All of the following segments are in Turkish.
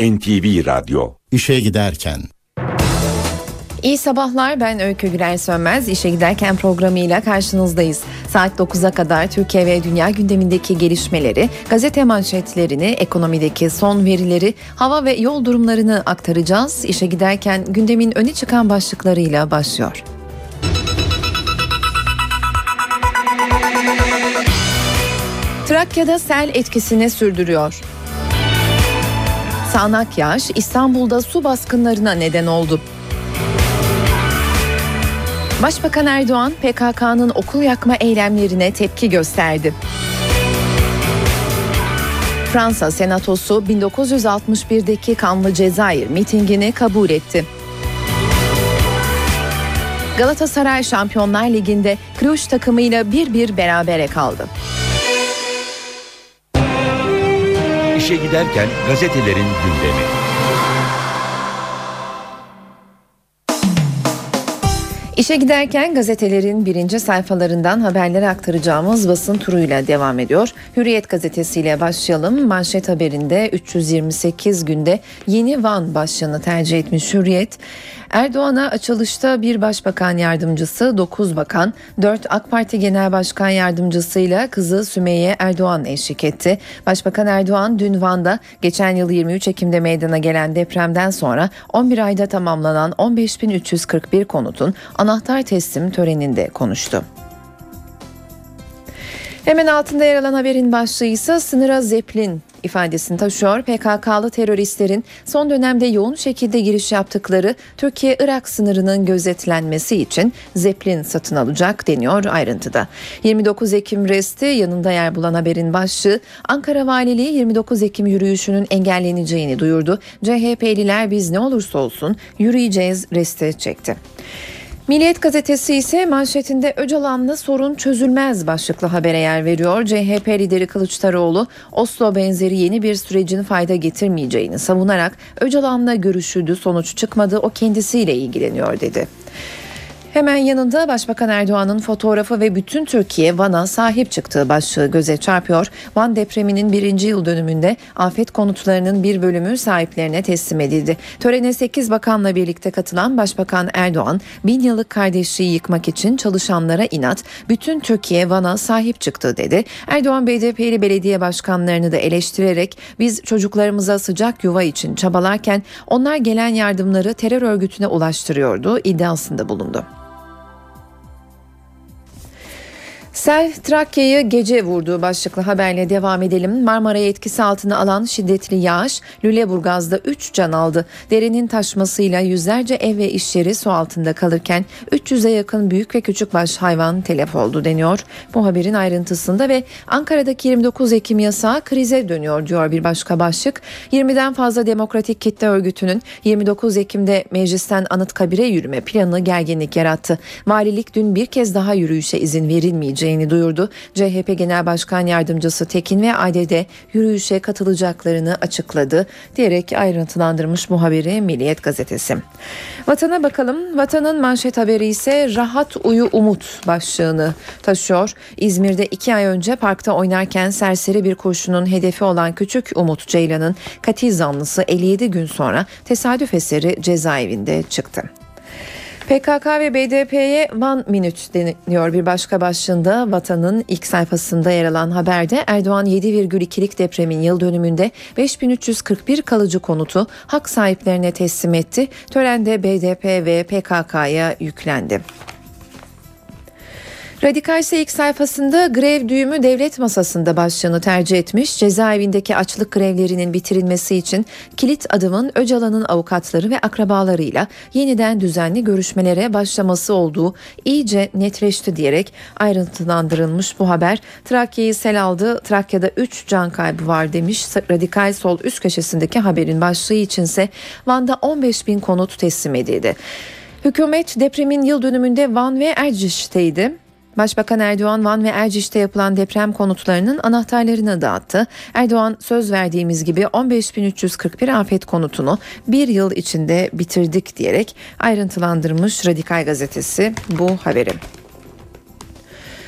NTV Radyo İşe giderken İyi sabahlar ben Öykü Güler Sönmez. İşe giderken programıyla karşınızdayız. Saat 9'a kadar Türkiye ve dünya gündemindeki gelişmeleri, gazete manşetlerini, ekonomideki son verileri, hava ve yol durumlarını aktaracağız. İşe giderken gündemin öne çıkan başlıklarıyla başlıyor. Trakya'da sel etkisini sürdürüyor. Sağnak yağış İstanbul'da su baskınlarına neden oldu. Başbakan Erdoğan PKK'nın okul yakma eylemlerine tepki gösterdi. Fransa Senatosu 1961'deki kanlı Cezayir mitingini kabul etti. Galatasaray Şampiyonlar Ligi'nde Cluj takımıyla bir bir berabere kaldı. İşe giderken gazetelerin gündemi. İşe giderken gazetelerin birinci sayfalarından haberleri aktaracağımız basın turuyla devam ediyor. Hürriyet gazetesiyle başlayalım. Manşet haberinde 328 günde yeni Van başlığını tercih etmiş Hürriyet. Erdoğan'a açılışta bir başbakan yardımcısı, 9 bakan, 4 AK Parti Genel Başkan Yardımcısıyla kızı Sümeyye Erdoğan eşlik etti. Başbakan Erdoğan dün Van'da geçen yıl 23 Ekim'de meydana gelen depremden sonra 11 ayda tamamlanan 15.341 konutun anahtar teslim töreninde konuştu. Hemen altında yer alan haberin başlığı ise sınıra zeplin ifadesini taşıyor. PKK'lı teröristlerin son dönemde yoğun şekilde giriş yaptıkları Türkiye-Irak sınırının gözetlenmesi için Zeppelin satın alacak deniyor ayrıntıda. 29 Ekim resti yanında yer bulan haberin başlığı Ankara Valiliği 29 Ekim yürüyüşünün engelleneceğini duyurdu. CHP'liler biz ne olursa olsun yürüyeceğiz resti çekti. Milliyet gazetesi ise manşetinde Öcalan'la sorun çözülmez başlıklı habere yer veriyor. CHP lideri Kılıçdaroğlu Oslo benzeri yeni bir sürecin fayda getirmeyeceğini savunarak Öcalan'la görüşüldü sonuç çıkmadı o kendisiyle ilgileniyor dedi. Hemen yanında Başbakan Erdoğan'ın fotoğrafı ve bütün Türkiye Van'a sahip çıktığı başlığı göze çarpıyor. Van depreminin birinci yıl dönümünde afet konutlarının bir bölümü sahiplerine teslim edildi. Törene 8 bakanla birlikte katılan Başbakan Erdoğan, bin yıllık kardeşliği yıkmak için çalışanlara inat, bütün Türkiye Van'a sahip çıktı dedi. Erdoğan BDP'li belediye başkanlarını da eleştirerek biz çocuklarımıza sıcak yuva için çabalarken onlar gelen yardımları terör örgütüne ulaştırıyordu iddiasında bulundu. Sel Trakya'yı gece vurduğu başlıklı haberle devam edelim. Marmara'yı etkisi altına alan şiddetli yağış Lüleburgaz'da 3 can aldı. Derenin taşmasıyla yüzlerce ev ve iş yeri su altında kalırken 300'e yakın büyük ve küçük baş hayvan telef oldu deniyor. Bu haberin ayrıntısında ve Ankara'daki 29 Ekim yasağı krize dönüyor diyor bir başka başlık. 20'den fazla demokratik kitle örgütünün 29 Ekim'de meclisten Anıtkabir'e yürüme planı gerginlik yarattı. Valilik dün bir kez daha yürüyüşe izin verilmeyeceği edileceğini duyurdu. CHP Genel Başkan Yardımcısı Tekin ve ADD yürüyüşe katılacaklarını açıkladı diyerek ayrıntılandırmış bu haberi Milliyet Gazetesi. Vatana bakalım. Vatanın manşet haberi ise rahat uyu umut başlığını taşıyor. İzmir'de iki ay önce parkta oynarken serseri bir kurşunun hedefi olan küçük Umut Ceylan'ın katil zanlısı 57 gün sonra tesadüf eseri cezaevinde çıktı. PKK ve BDP'ye One Minute deniyor bir başka başlığında Vatan'ın ilk sayfasında yer alan haberde Erdoğan 7,2'lik depremin yıl dönümünde 5341 kalıcı konutu hak sahiplerine teslim etti. Törende BDP ve PKK'ya yüklendi. Radikal ise ilk sayfasında grev düğümü devlet masasında başlığını tercih etmiş. Cezaevindeki açlık grevlerinin bitirilmesi için kilit adımın Öcalan'ın avukatları ve akrabalarıyla yeniden düzenli görüşmelere başlaması olduğu iyice netleşti diyerek ayrıntılandırılmış bu haber. Trakya'yı sel aldı. Trakya'da 3 can kaybı var demiş. Radikal sol üst köşesindeki haberin başlığı içinse Van'da 15 bin konut teslim edildi. Hükümet depremin yıl dönümünde Van ve Erciş'teydi. Başbakan Erdoğan Van ve Erciş'te yapılan deprem konutlarının anahtarlarını dağıttı. Erdoğan söz verdiğimiz gibi 15.341 afet konutunu bir yıl içinde bitirdik diyerek ayrıntılandırmış Radikal Gazetesi bu haberi.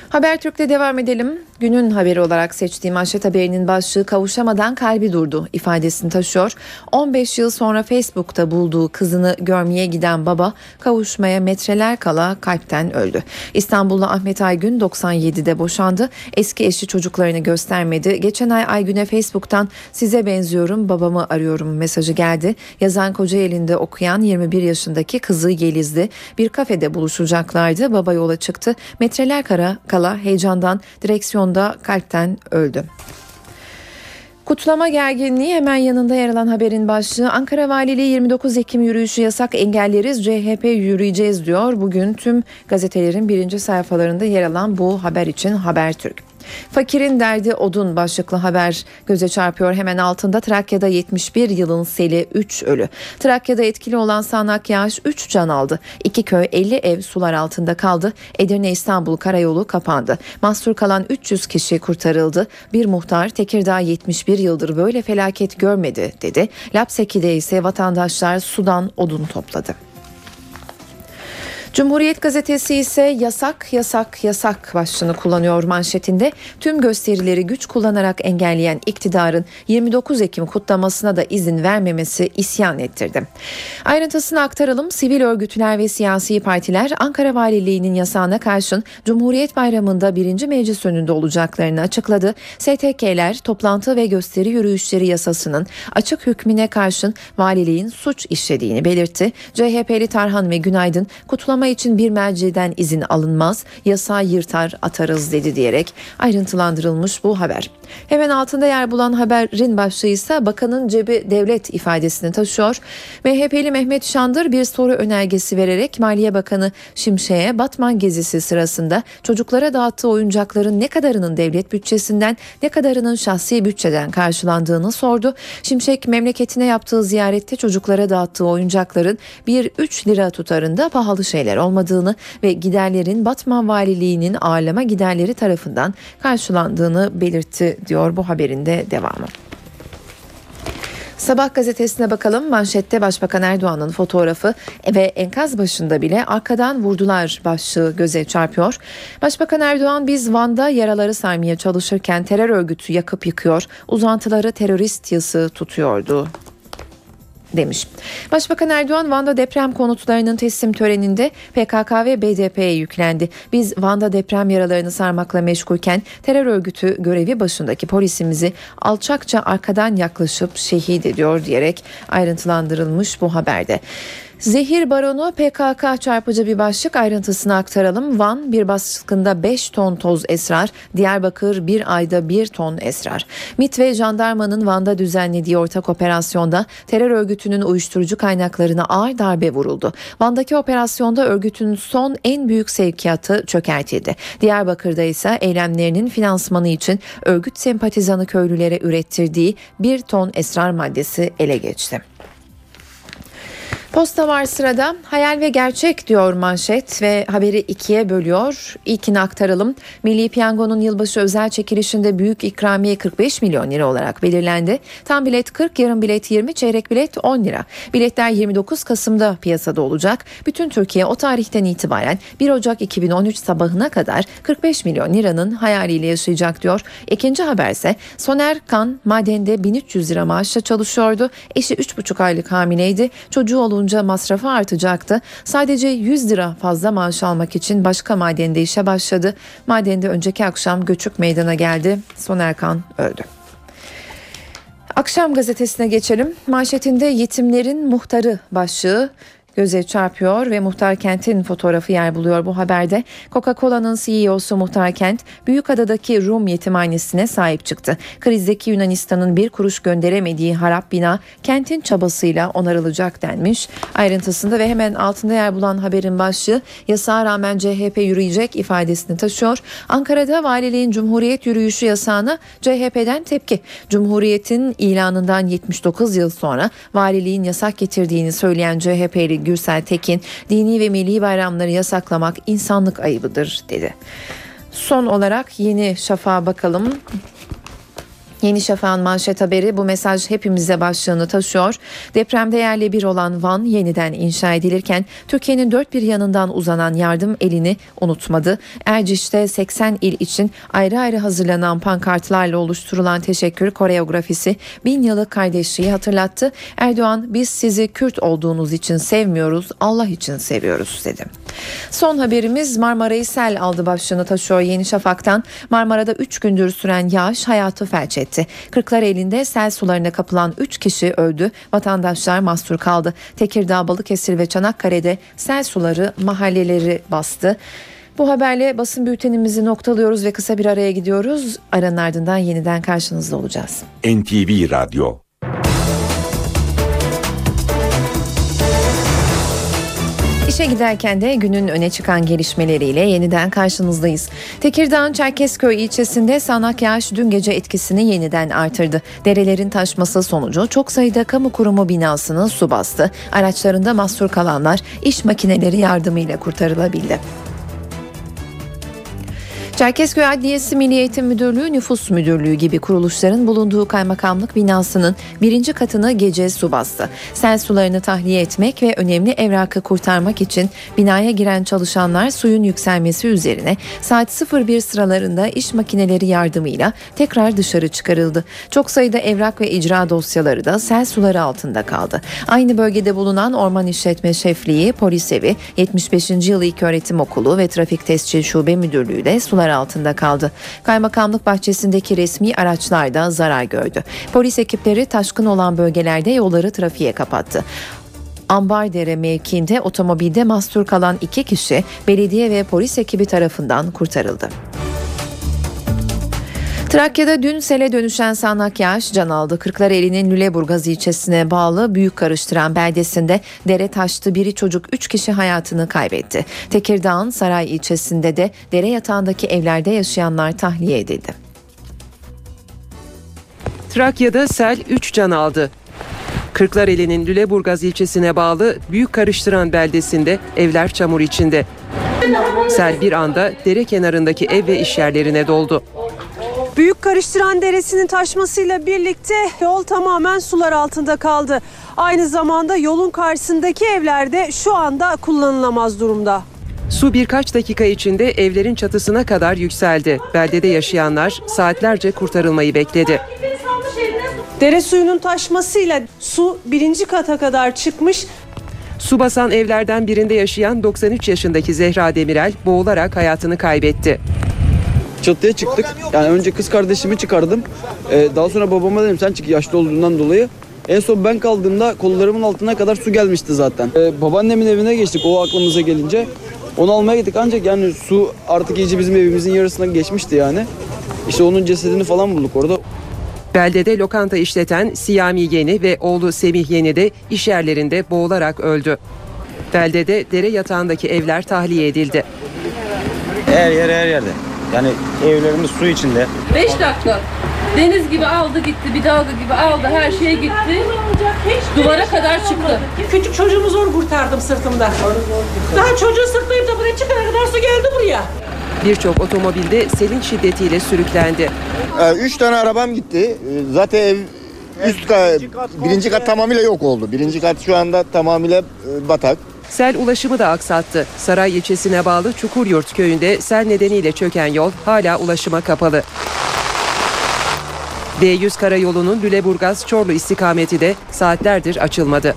Habertürk'te devam edelim. Günün haberi olarak seçtiğim manşet haberinin başlığı kavuşamadan kalbi durdu ifadesini taşıyor. 15 yıl sonra Facebook'ta bulduğu kızını görmeye giden baba kavuşmaya metreler kala kalpten öldü. İstanbullu Ahmet Aygün 97'de boşandı. Eski eşi çocuklarını göstermedi. Geçen ay Aygün'e Facebook'tan size benziyorum babamı arıyorum mesajı geldi. Yazan Kocaeli'nde okuyan 21 yaşındaki kızı Yeliz'di. Bir kafede buluşacaklardı. Baba yola çıktı. Metreler kara kala heyecandan direksiyonda kalpten öldü. Kutlama gerginliği hemen yanında yer alan haberin başlığı Ankara Valiliği 29 Ekim yürüyüşü yasak engelleriz CHP yürüyeceğiz diyor. Bugün tüm gazetelerin birinci sayfalarında yer alan bu haber için Habertürk. Fakirin derdi odun başlıklı haber göze çarpıyor. Hemen altında Trakya'da 71 yılın seli 3 ölü. Trakya'da etkili olan sağanak yağış 3 can aldı. İki köy 50 ev sular altında kaldı. Edirne İstanbul karayolu kapandı. Mahsur kalan 300 kişi kurtarıldı. Bir muhtar Tekirdağ 71 yıldır böyle felaket görmedi dedi. Lapseki'de ise vatandaşlar sudan odun topladı. Cumhuriyet gazetesi ise yasak yasak yasak başlığını kullanıyor manşetinde. Tüm gösterileri güç kullanarak engelleyen iktidarın 29 Ekim kutlamasına da izin vermemesi isyan ettirdi. Ayrıntısını aktaralım. Sivil örgütler ve siyasi partiler Ankara Valiliği'nin yasağına karşın Cumhuriyet Bayramı'nda birinci meclis önünde olacaklarını açıkladı. STK'ler toplantı ve gösteri yürüyüşleri yasasının açık hükmüne karşın valiliğin suç işlediğini belirtti. CHP'li Tarhan ve Günaydın kutlama için bir merciden izin alınmaz, yasağı yırtar atarız dedi diyerek ayrıntılandırılmış bu haber. Hemen altında yer bulan haberin başlığı ise bakanın cebi devlet ifadesini taşıyor. MHP'li Mehmet Şandır bir soru önergesi vererek Maliye Bakanı Şimşek'e Batman gezisi sırasında çocuklara dağıttığı oyuncakların ne kadarının devlet bütçesinden ne kadarının şahsi bütçeden karşılandığını sordu. Şimşek memleketine yaptığı ziyarette çocuklara dağıttığı oyuncakların 1-3 lira tutarında pahalı şeyler olmadığını ve giderlerin Batman Valiliği'nin ağırlama giderleri tarafından karşılandığını belirtti diyor bu haberinde devamı. Sabah gazetesine bakalım. Manşette Başbakan Erdoğan'ın fotoğrafı ve enkaz başında bile arkadan vurdular başlığı göze çarpıyor. Başbakan Erdoğan biz Van'da yaraları saymaya çalışırken terör örgütü yakıp yıkıyor, uzantıları terörist yası tutuyordu demiş. Başbakan Erdoğan Van'da deprem konutlarının teslim töreninde PKK ve BDP'ye yüklendi. Biz Van'da deprem yaralarını sarmakla meşgulken terör örgütü görevi başındaki polisimizi alçakça arkadan yaklaşıp şehit ediyor diyerek ayrıntılandırılmış bu haberde. Zehir baronu PKK çarpıcı bir başlık ayrıntısını aktaralım. Van bir baskında 5 ton toz esrar, Diyarbakır bir ayda 1 ton esrar. MIT ve jandarmanın Van'da düzenlediği ortak operasyonda terör örgütünün uyuşturucu kaynaklarına ağır darbe vuruldu. Van'daki operasyonda örgütün son en büyük sevkiyatı çökertildi. Diyarbakır'da ise eylemlerinin finansmanı için örgüt sempatizanı köylülere ürettirdiği 1 ton esrar maddesi ele geçti. Posta var sırada. Hayal ve gerçek diyor manşet ve haberi ikiye bölüyor. İlkini aktaralım. Milli Piyango'nun yılbaşı özel çekilişinde büyük ikramiye 45 milyon lira olarak belirlendi. Tam bilet 40, yarım bilet 20, çeyrek bilet 10 lira. Biletler 29 Kasım'da piyasada olacak. Bütün Türkiye o tarihten itibaren 1 Ocak 2013 sabahına kadar 45 milyon liranın hayaliyle yaşayacak diyor. İkinci haberse Soner Kan madende 1300 lira maaşla çalışıyordu. Eşi 3,5 aylık hamileydi. Çocuğu olunca olunca masrafı artacaktı. Sadece 100 lira fazla maaş almak için başka madende işe başladı. Madende önceki akşam göçük meydana geldi. Soner Kan öldü. Akşam gazetesine geçelim. Manşetinde yetimlerin muhtarı başlığı göze çarpıyor ve Muhtar Kent'in fotoğrafı yer buluyor bu haberde. Coca-Cola'nın CEO'su Muhtar Kent, Büyükada'daki Rum yetimhanesine sahip çıktı. Krizdeki Yunanistan'ın bir kuruş gönderemediği harap bina kentin çabasıyla onarılacak denmiş. Ayrıntısında ve hemen altında yer bulan haberin başlığı yasağa rağmen CHP yürüyecek ifadesini taşıyor. Ankara'da valiliğin Cumhuriyet yürüyüşü yasağına CHP'den tepki. Cumhuriyet'in ilanından 79 yıl sonra valiliğin yasak getirdiğini söyleyen CHP'li Gürsel Tekin dini ve milli bayramları yasaklamak insanlık ayıbıdır dedi. Son olarak yeni şafağa bakalım. Yeni Şafak'ın manşet haberi bu mesaj hepimize başlığını taşıyor. Depremde yerle bir olan Van yeniden inşa edilirken Türkiye'nin dört bir yanından uzanan yardım elini unutmadı. Erciş'te 80 il için ayrı ayrı hazırlanan pankartlarla oluşturulan teşekkür koreografisi bin yıllık kardeşliği hatırlattı. Erdoğan biz sizi Kürt olduğunuz için sevmiyoruz Allah için seviyoruz dedi. Son haberimiz Marmara'yı sel aldı başlığını taşıyor Yeni Şafak'tan. Marmara'da 3 gündür süren yağış hayatı felç etti. Kırklar elinde sel sularına kapılan 3 kişi öldü. Vatandaşlar mahsur kaldı. Tekirdağ, Balıkesir ve Çanakkale'de sel suları mahalleleri bastı. Bu haberle basın bültenimizi noktalıyoruz ve kısa bir araya gidiyoruz. Aranın ardından yeniden karşınızda olacağız. NTV Radyo İşe giderken de günün öne çıkan gelişmeleriyle yeniden karşınızdayız. Tekirdağ'ın Çerkezköy ilçesinde sağanak yağış dün gece etkisini yeniden artırdı. Derelerin taşması sonucu çok sayıda kamu kurumu binasını su bastı. Araçlarında mahsur kalanlar iş makineleri yardımıyla kurtarılabildi. Çerkezköy Adliyesi Milli Eğitim Müdürlüğü, Nüfus Müdürlüğü gibi kuruluşların bulunduğu kaymakamlık binasının birinci katını gece su bastı. Sel sularını tahliye etmek ve önemli evrakı kurtarmak için binaya giren çalışanlar suyun yükselmesi üzerine saat 01 sıralarında iş makineleri yardımıyla tekrar dışarı çıkarıldı. Çok sayıda evrak ve icra dosyaları da sel suları altında kaldı. Aynı bölgede bulunan Orman İşletme Şefliği, Polis Evi, 75. Yıl İlköğretim Okulu ve Trafik Tescil Şube Müdürlüğü de sular sular altında kaldı. Kaymakamlık bahçesindeki resmi araçlar da zarar gördü. Polis ekipleri taşkın olan bölgelerde yolları trafiğe kapattı. Ambardere mevkiinde otomobilde mahsur kalan iki kişi belediye ve polis ekibi tarafından kurtarıldı. Trakya'da dün sele dönüşen sağanak yağış can aldı. Kırklareli'nin Lüleburgaz ilçesine bağlı Büyük Karıştıran beldesinde dere taştı. Biri çocuk üç kişi hayatını kaybetti. Tekirdağ'ın Saray ilçesinde de dere yatağındaki evlerde yaşayanlar tahliye edildi. Trakya'da sel 3 can aldı. Kırklareli'nin Lüleburgaz ilçesine bağlı Büyük Karıştıran beldesinde evler çamur içinde. Sel bir anda dere kenarındaki ev ve iş yerlerine doldu. Büyük Karıştıran Deresi'nin taşmasıyla birlikte yol tamamen sular altında kaldı. Aynı zamanda yolun karşısındaki evlerde şu anda kullanılamaz durumda. Su birkaç dakika içinde evlerin çatısına kadar yükseldi. Beldede yaşayanlar saatlerce kurtarılmayı bekledi. Dere suyunun taşmasıyla su birinci kata kadar çıkmış. Su basan evlerden birinde yaşayan 93 yaşındaki Zehra Demirel boğularak hayatını kaybetti. Çatıya çıktık. Yani önce kız kardeşimi çıkardım. Ee, daha sonra babama dedim sen çık yaşlı olduğundan dolayı. En son ben kaldığımda kollarımın altına kadar su gelmişti zaten. Ee, babaannemin evine geçtik o aklımıza gelince. Onu almaya gittik ancak yani su artık iyice bizim evimizin yarısına geçmişti yani. İşte onun cesedini falan bulduk orada. Beldede lokanta işleten Siyami Yeni ve oğlu Semih Yeni de iş yerlerinde boğularak öldü. Beldede dere yatağındaki evler tahliye edildi. Her yer her yerde. Yani evlerimiz su içinde. 5 dakika. Deniz gibi aldı gitti, bir dalga gibi aldı, her şeye gitti. Duvara kadar çıktı. Küçük çocuğumu zor kurtardım sırtımda. Daha çocuğu sırtlayıp da buraya çıkana kadar su geldi buraya. Birçok otomobilde selin şiddetiyle sürüklendi. Ee, Üç tane arabam gitti. Ee, Zaten ev üst kat, birinci kat tamamıyla yok oldu. Birinci kat şu anda tamamıyla e, batak. Sel ulaşımı da aksattı. Saray ilçesine bağlı Çukuryurt köyünde sel nedeniyle çöken yol hala ulaşıma kapalı. D100 karayolunun Lüleburgaz-Çorlu istikameti de saatlerdir açılmadı.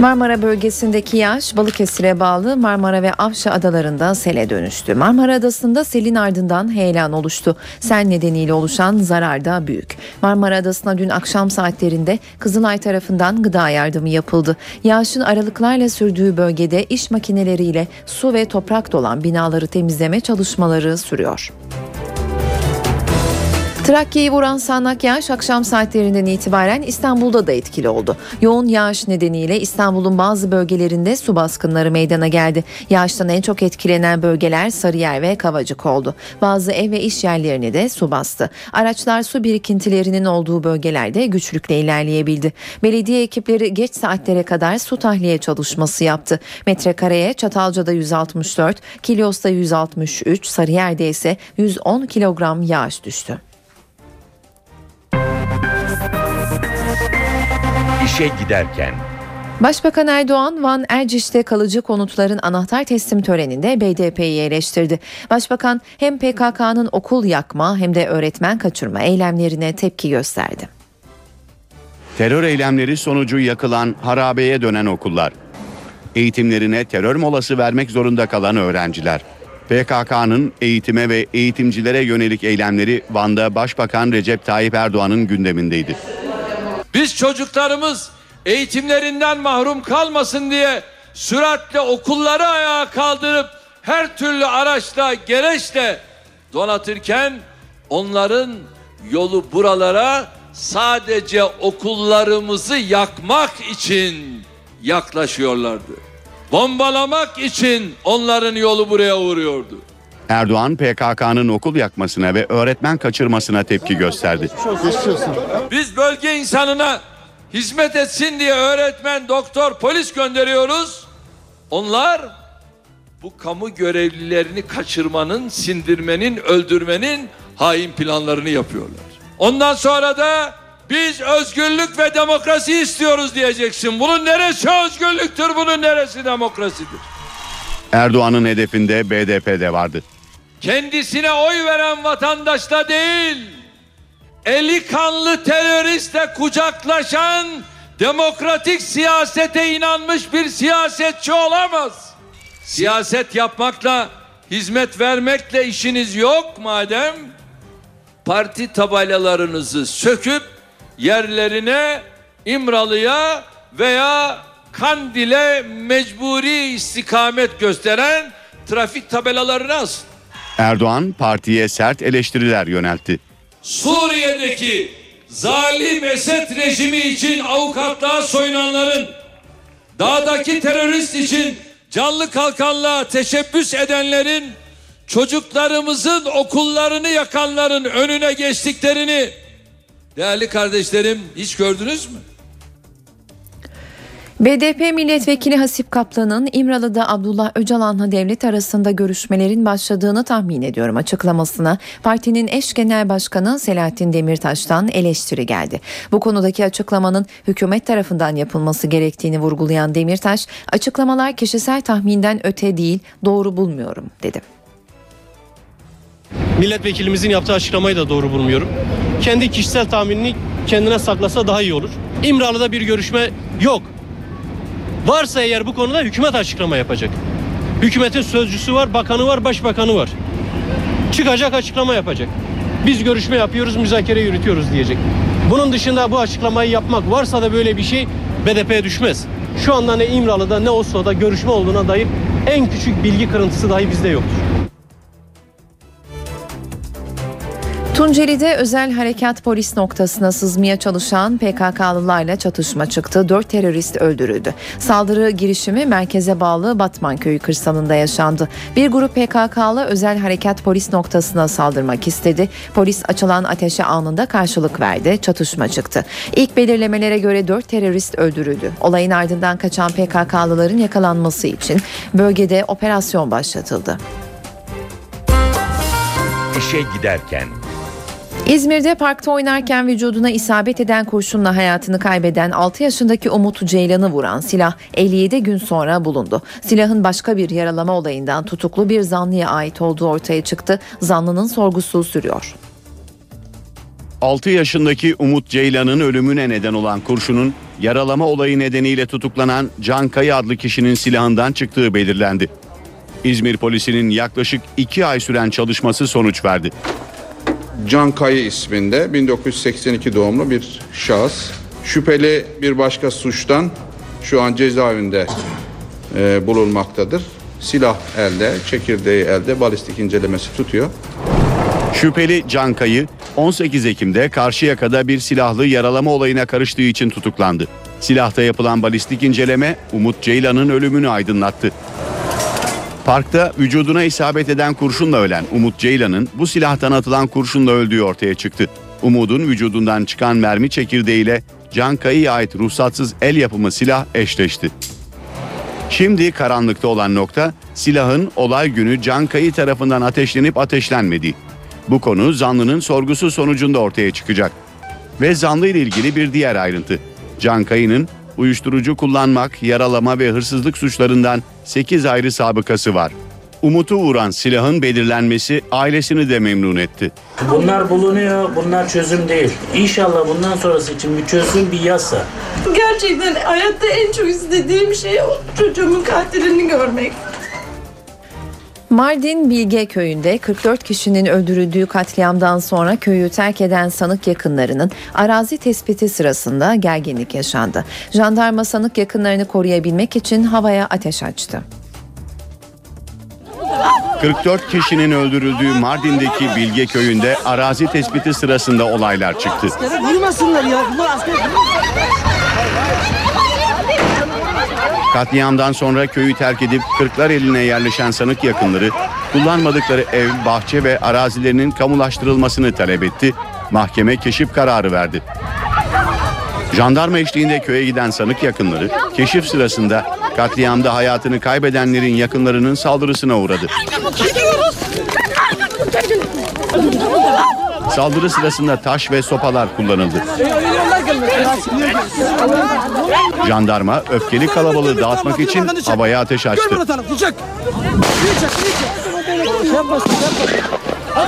Marmara bölgesindeki yağış Balıkesir'e bağlı Marmara ve Avşa adalarında sele dönüştü. Marmara Adası'nda selin ardından heyelan oluştu. Sel nedeniyle oluşan zarar da büyük. Marmara Adası'na dün akşam saatlerinde Kızılay tarafından gıda yardımı yapıldı. Yağışın aralıklarla sürdüğü bölgede iş makineleriyle su ve toprak dolan binaları temizleme çalışmaları sürüyor. Trakya'yı vuran sağanak yağış akşam saatlerinden itibaren İstanbul'da da etkili oldu. Yoğun yağış nedeniyle İstanbul'un bazı bölgelerinde su baskınları meydana geldi. Yağıştan en çok etkilenen bölgeler Sarıyer ve Kavacık oldu. Bazı ev ve iş yerlerini de su bastı. Araçlar su birikintilerinin olduğu bölgelerde güçlükle ilerleyebildi. Belediye ekipleri geç saatlere kadar su tahliye çalışması yaptı. Metrekareye Çatalca'da 164, Kilyos'ta 163, Sarıyer'de ise 110 kilogram yağış düştü. İşe giderken Başbakan Erdoğan, Van Erciş'te kalıcı konutların anahtar teslim töreninde BDP'yi eleştirdi. Başbakan hem PKK'nın okul yakma hem de öğretmen kaçırma eylemlerine tepki gösterdi. Terör eylemleri sonucu yakılan, harabeye dönen okullar. Eğitimlerine terör molası vermek zorunda kalan öğrenciler. PKK'nın eğitime ve eğitimcilere yönelik eylemleri Van'da Başbakan Recep Tayyip Erdoğan'ın gündemindeydi. Biz çocuklarımız eğitimlerinden mahrum kalmasın diye süratle okulları ayağa kaldırıp her türlü araçla, gereçle donatırken onların yolu buralara sadece okullarımızı yakmak için yaklaşıyorlardı. Bombalamak için onların yolu buraya uğruyordu. Erdoğan PKK'nın okul yakmasına ve öğretmen kaçırmasına tepki gösterdi. Biz bölge insanına hizmet etsin diye öğretmen, doktor, polis gönderiyoruz. Onlar bu kamu görevlilerini kaçırmanın, sindirmenin, öldürmenin hain planlarını yapıyorlar. Ondan sonra da biz özgürlük ve demokrasi istiyoruz diyeceksin. Bunun neresi özgürlüktür, bunun neresi demokrasidir? Erdoğan'ın hedefinde BDP de vardı. Kendisine oy veren vatandaşla değil, eli kanlı teröristle kucaklaşan demokratik siyasete inanmış bir siyasetçi olamaz. Siyaset yapmakla, hizmet vermekle işiniz yok madem parti tabelalarınızı söküp yerlerine İmralı'ya veya Kandil'e mecburi istikamet gösteren trafik tabelalarını asın. Erdoğan partiye sert eleştiriler yöneltti. Suriye'deki zalim Esed rejimi için avukatlığa soyunanların, dağdaki terörist için canlı kalkanlığa teşebbüs edenlerin, çocuklarımızın okullarını yakanların önüne geçtiklerini değerli kardeşlerim hiç gördünüz mü? BDP milletvekili Hasip Kaplan'ın İmralı'da Abdullah Öcalan'la devlet arasında görüşmelerin başladığını tahmin ediyorum açıklamasına partinin eş genel başkanı Selahattin Demirtaş'tan eleştiri geldi. Bu konudaki açıklamanın hükümet tarafından yapılması gerektiğini vurgulayan Demirtaş, açıklamalar kişisel tahminden öte değil doğru bulmuyorum dedi. Milletvekilimizin yaptığı açıklamayı da doğru bulmuyorum. Kendi kişisel tahminini kendine saklasa daha iyi olur. İmralı'da bir görüşme yok. Varsa eğer bu konuda hükümet açıklama yapacak. Hükümetin sözcüsü var, bakanı var, başbakanı var. Çıkacak açıklama yapacak. Biz görüşme yapıyoruz, müzakere yürütüyoruz diyecek. Bunun dışında bu açıklamayı yapmak varsa da böyle bir şey BDP'ye düşmez. Şu anda ne İmralı'da ne Oslo'da görüşme olduğuna dair en küçük bilgi kırıntısı dahi bizde yoktur. Tunceli'de özel harekat polis noktasına sızmaya çalışan PKK'lılarla çatışma çıktı. Dört terörist öldürüldü. Saldırı girişimi merkeze bağlı Batman köyü kırsalında yaşandı. Bir grup PKK'lı özel harekat polis noktasına saldırmak istedi. Polis açılan ateşe anında karşılık verdi. Çatışma çıktı. İlk belirlemelere göre dört terörist öldürüldü. Olayın ardından kaçan PKK'lıların yakalanması için bölgede operasyon başlatıldı. işe giderken İzmir'de parkta oynarken vücuduna isabet eden kurşunla hayatını kaybeden 6 yaşındaki Umut Ceylan'ı vuran silah 57 gün sonra bulundu. Silahın başka bir yaralama olayından tutuklu bir zanlıya ait olduğu ortaya çıktı. Zanlının sorgusu sürüyor. 6 yaşındaki Umut Ceylan'ın ölümüne neden olan kurşunun yaralama olayı nedeniyle tutuklanan Can Kaya adlı kişinin silahından çıktığı belirlendi. İzmir polisinin yaklaşık 2 ay süren çalışması sonuç verdi. Can Kayı isminde 1982 doğumlu bir şahıs. Şüpheli bir başka suçtan şu an cezaevinde e, bulunmaktadır. Silah elde, çekirdeği elde, balistik incelemesi tutuyor. Şüpheli Can Kayı 18 Ekim'de Karşıyaka'da bir silahlı yaralama olayına karıştığı için tutuklandı. Silahta yapılan balistik inceleme Umut Ceylan'ın ölümünü aydınlattı. Parkta vücuduna isabet eden kurşunla ölen Umut Ceylan'ın bu silahtan atılan kurşunla öldüğü ortaya çıktı. Umut'un vücudundan çıkan mermi çekirdeğiyle Can Kayı'ya ait ruhsatsız el yapımı silah eşleşti. Şimdi karanlıkta olan nokta silahın olay günü Can Kayı tarafından ateşlenip ateşlenmediği. Bu konu zanlının sorgusu sonucunda ortaya çıkacak. Ve zanlı ile ilgili bir diğer ayrıntı. Can Kayı'nın uyuşturucu kullanmak, yaralama ve hırsızlık suçlarından 8 ayrı sabıkası var. Umut'u vuran silahın belirlenmesi ailesini de memnun etti. Bunlar bulunuyor, bunlar çözüm değil. İnşallah bundan sonrası için bir çözüm, bir yasa. Gerçekten hayatta en çok istediğim şey o çocuğumun katilini görmek. Mardin Bilge köyünde 44 kişinin öldürüldüğü katliamdan sonra köyü terk eden sanık yakınlarının arazi tespiti sırasında gerginlik yaşandı. Jandarma sanık yakınlarını koruyabilmek için havaya ateş açtı. 44 kişinin öldürüldüğü Mardin'deki Bilge köyünde arazi tespiti sırasında olaylar çıktı. Vurmasınlar ya. Bunlar asker. Katliamdan sonra köyü terk edip Kırklar eline yerleşen sanık yakınları kullanmadıkları ev, bahçe ve arazilerinin kamulaştırılmasını talep etti. Mahkeme keşif kararı verdi. Jandarma eşliğinde köye giden sanık yakınları keşif sırasında katliamda hayatını kaybedenlerin yakınlarının saldırısına uğradı. Saldırı sırasında taş ve sopalar kullanıldı. Jandarma öfkeli kalabalığı dağıtmak için havaya ateş açtı.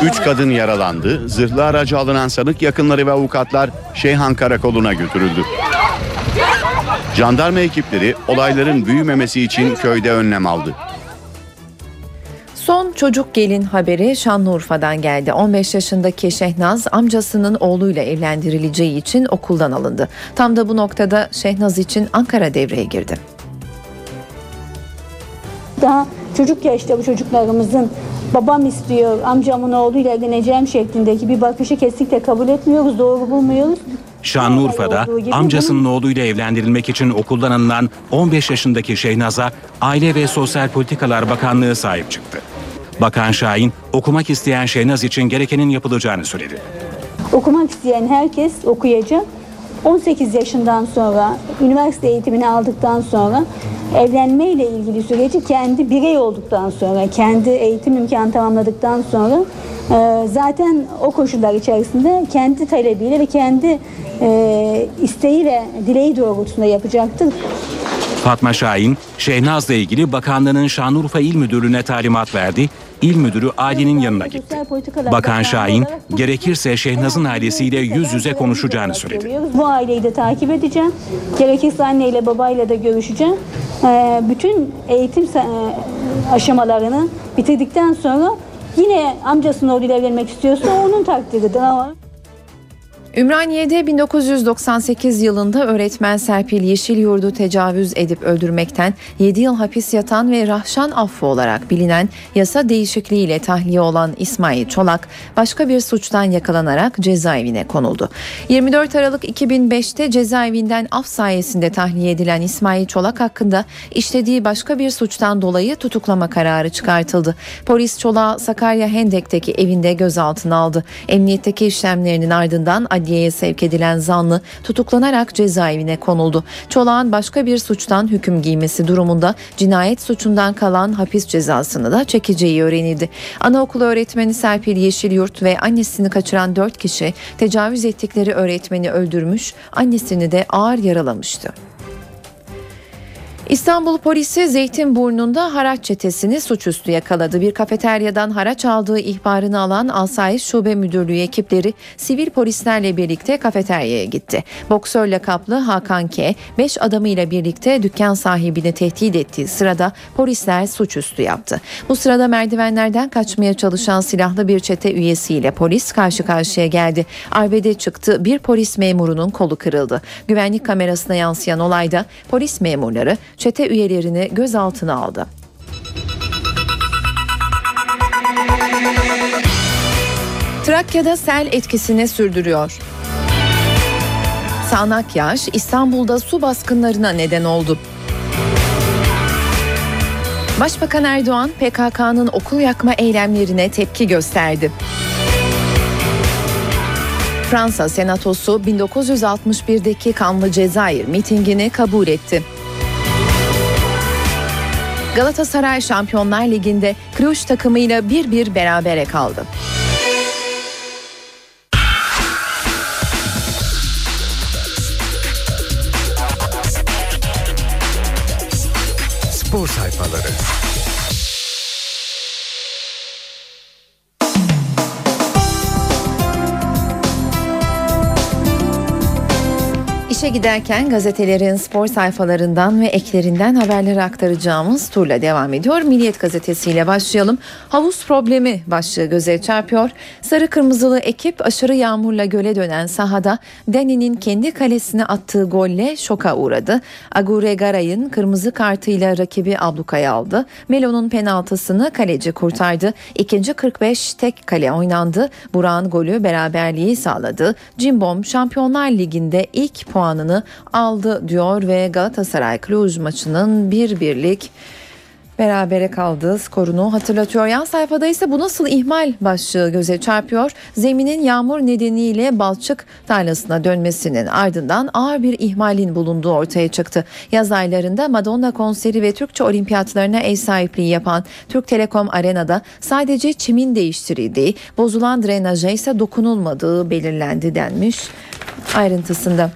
Üç kadın yaralandı. Zırhlı aracı alınan sanık yakınları ve avukatlar Şeyhan Karakolu'na götürüldü. Jandarma ekipleri olayların büyümemesi için köyde önlem aldı. Son çocuk gelin haberi Şanlıurfa'dan geldi. 15 yaşındaki Şehnaz amcasının oğluyla evlendirileceği için okuldan alındı. Tam da bu noktada Şehnaz için Ankara devreye girdi. Daha çocuk yaşta bu çocuklarımızın babam istiyor, amcamın oğluyla evleneceğim şeklindeki bir bakışı kesinlikle kabul etmiyoruz, doğru bulmuyoruz. Şanlıurfa'da amcasının oğluyla evlendirilmek için okuldan alınan 15 yaşındaki Şehnaz'a Aile ve Sosyal Politikalar Bakanlığı sahip çıktı. Bakan Şahin okumak isteyen Şehnaz için gerekenin yapılacağını söyledi. Okumak isteyen herkes okuyacak. 18 yaşından sonra üniversite eğitimini aldıktan sonra evlenme ile ilgili süreci kendi birey olduktan sonra, kendi eğitim imkanı tamamladıktan sonra e, zaten o koşullar içerisinde kendi talebiyle ve kendi e, isteği ve dileği doğrultusunda yapacaktır. Fatma Şahin, Şehnaz'la ilgili bakanlığının Şanlıurfa İl Müdürlüğü'ne talimat verdi. İl Müdürü ailenin yanına gitti. Bakan Şahin, gerekirse Şehnaz'ın ailesiyle yüz yüze konuşacağını söyledi. Bu aileyi de takip edeceğim. Gerekirse anneyle babayla da görüşeceğim. E, bütün eğitim e, aşamalarını bitirdikten sonra yine amcasının oğluyla evlenmek istiyorsa onun takdiridir. Ümraniye'de 1998 yılında öğretmen Serpil Yeşilyurt'u tecavüz edip öldürmekten 7 yıl hapis yatan ve Rahşan affı olarak bilinen yasa değişikliğiyle tahliye olan İsmail Çolak başka bir suçtan yakalanarak cezaevine konuldu. 24 Aralık 2005'te cezaevinden af sayesinde tahliye edilen İsmail Çolak hakkında işlediği başka bir suçtan dolayı tutuklama kararı çıkartıldı. Polis Çolak'ı Sakarya Hendek'teki evinde gözaltına aldı. Emniyetteki işlemlerinin ardından adliyeye sevk edilen zanlı tutuklanarak cezaevine konuldu. Çolak'ın başka bir suçtan hüküm giymesi durumunda cinayet suçundan kalan hapis cezasını da çekeceği öğrenildi. Anaokulu öğretmeni Serpil Yeşilyurt ve annesini kaçıran 4 kişi tecavüz ettikleri öğretmeni öldürmüş, annesini de ağır yaralamıştı. İstanbul polisi Zeytinburnu'nda haraç çetesini suçüstü yakaladı. Bir kafeteryadan haraç aldığı ihbarını alan Asayiş Şube Müdürlüğü ekipleri sivil polislerle birlikte kafeteryaya gitti. Boksör lakaplı Hakan K. 5 adamıyla birlikte dükkan sahibini tehdit ettiği sırada polisler suçüstü yaptı. Bu sırada merdivenlerden kaçmaya çalışan silahlı bir çete üyesiyle polis karşı karşıya geldi. Arbede çıktı bir polis memurunun kolu kırıldı. Güvenlik kamerasına yansıyan olayda polis memurları çete üyelerini gözaltına aldı. Trakya'da sel etkisini sürdürüyor. Sağnak yağış İstanbul'da su baskınlarına neden oldu. Başbakan Erdoğan PKK'nın okul yakma eylemlerine tepki gösterdi. Fransa Senatosu 1961'deki kanlı Cezayir mitingini kabul etti. Galatasaray Şampiyonlar Ligi'nde Kruş takımıyla 1-1 berabere kaldı. Spor sayfaları. İşe giderken gazetelerin spor sayfalarından ve eklerinden haberleri aktaracağımız turla devam ediyor. Milliyet gazetesiyle başlayalım. Havuz problemi başlığı göze çarpıyor. Sarı kırmızılı ekip aşırı yağmurla göle dönen sahada Dani'nin kendi kalesine attığı golle şoka uğradı. Agure Garay'ın kırmızı kartıyla rakibi ablukaya aldı. Melo'nun penaltısını kaleci kurtardı. İkinci 45 tek kale oynandı. Burak'ın golü beraberliği sağladı. Cimbom Şampiyonlar Ligi'nde ilk puanını aldı diyor ve Galatasaray Cluj maçının bir birlik berabere kaldığı skorunu hatırlatıyor. Yan sayfada ise bu nasıl ihmal başlığı göze çarpıyor. Zeminin yağmur nedeniyle balçık tarlasına dönmesinin ardından ağır bir ihmalin bulunduğu ortaya çıktı. Yaz aylarında Madonna konseri ve Türkçe olimpiyatlarına ev sahipliği yapan Türk Telekom Arena'da sadece çimin değiştirildiği, bozulan drenaja ise dokunulmadığı belirlendi denmiş ayrıntısında.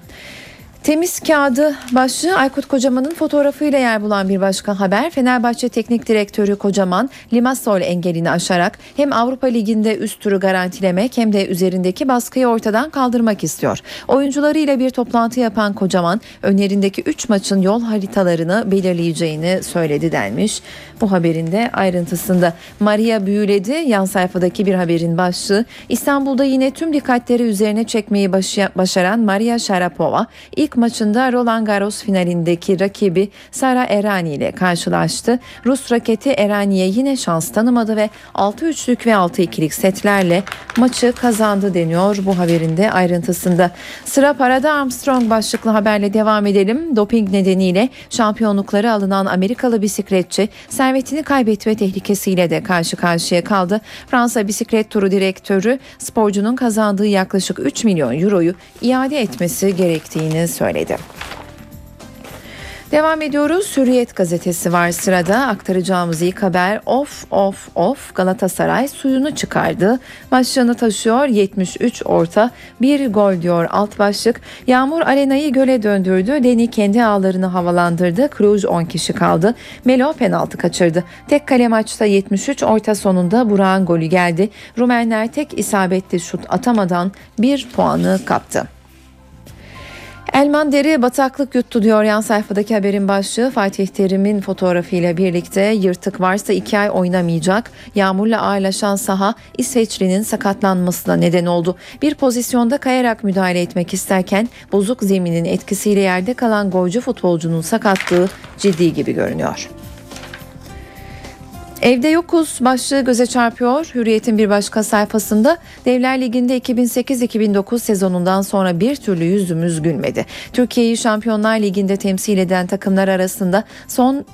Temiz kağıdı başlığı Aykut Kocaman'ın fotoğrafıyla yer bulan bir başka haber. Fenerbahçe Teknik Direktörü Kocaman Limassol engelini aşarak hem Avrupa Ligi'nde üst turu garantilemek hem de üzerindeki baskıyı ortadan kaldırmak istiyor. Oyuncularıyla bir toplantı yapan Kocaman önlerindeki 3 maçın yol haritalarını belirleyeceğini söyledi denmiş. Bu haberin de ayrıntısında Maria büyüledi yan sayfadaki bir haberin başlığı İstanbul'da yine tüm dikkatleri üzerine çekmeyi başaran Maria Sharapova ilk maçında Roland Garros finalindeki rakibi Sara Errani ile karşılaştı. Rus raketi Errani'ye yine şans tanımadı ve 6-3'lük ve 6-2'lik setlerle maçı kazandı deniyor bu haberin de ayrıntısında. Sıra parada Armstrong başlıklı haberle devam edelim. Doping nedeniyle şampiyonlukları alınan Amerikalı bisikletçi servetini kaybetme tehlikesiyle de karşı karşıya kaldı. Fransa bisiklet turu direktörü sporcunun kazandığı yaklaşık 3 milyon euroyu iade etmesi gerektiğini söyledi. Devam ediyoruz. Hürriyet gazetesi var sırada. Aktaracağımız ilk haber of of of Galatasaray suyunu çıkardı. Başlığını taşıyor 73 orta bir gol diyor alt başlık. Yağmur arenayı göle döndürdü. Deni kendi ağlarını havalandırdı. Cruz 10 kişi kaldı. Melo penaltı kaçırdı. Tek kale maçta 73 orta sonunda Burak'ın golü geldi. Rumenler tek isabetli şut atamadan bir puanı kaptı. Elman Deri bataklık yuttu diyor yan sayfadaki haberin başlığı. Fatih Terim'in fotoğrafıyla birlikte yırtık varsa iki ay oynamayacak. Yağmurla ağırlaşan saha İsveçli'nin sakatlanmasına neden oldu. Bir pozisyonda kayarak müdahale etmek isterken bozuk zeminin etkisiyle yerde kalan golcü futbolcunun sakatlığı ciddi gibi görünüyor. Evde yokuz başlığı göze çarpıyor. Hürriyet'in bir başka sayfasında Devler Ligi'nde 2008-2009 sezonundan sonra bir türlü yüzümüz gülmedi. Türkiye'yi Şampiyonlar Ligi'nde temsil eden takımlar arasında son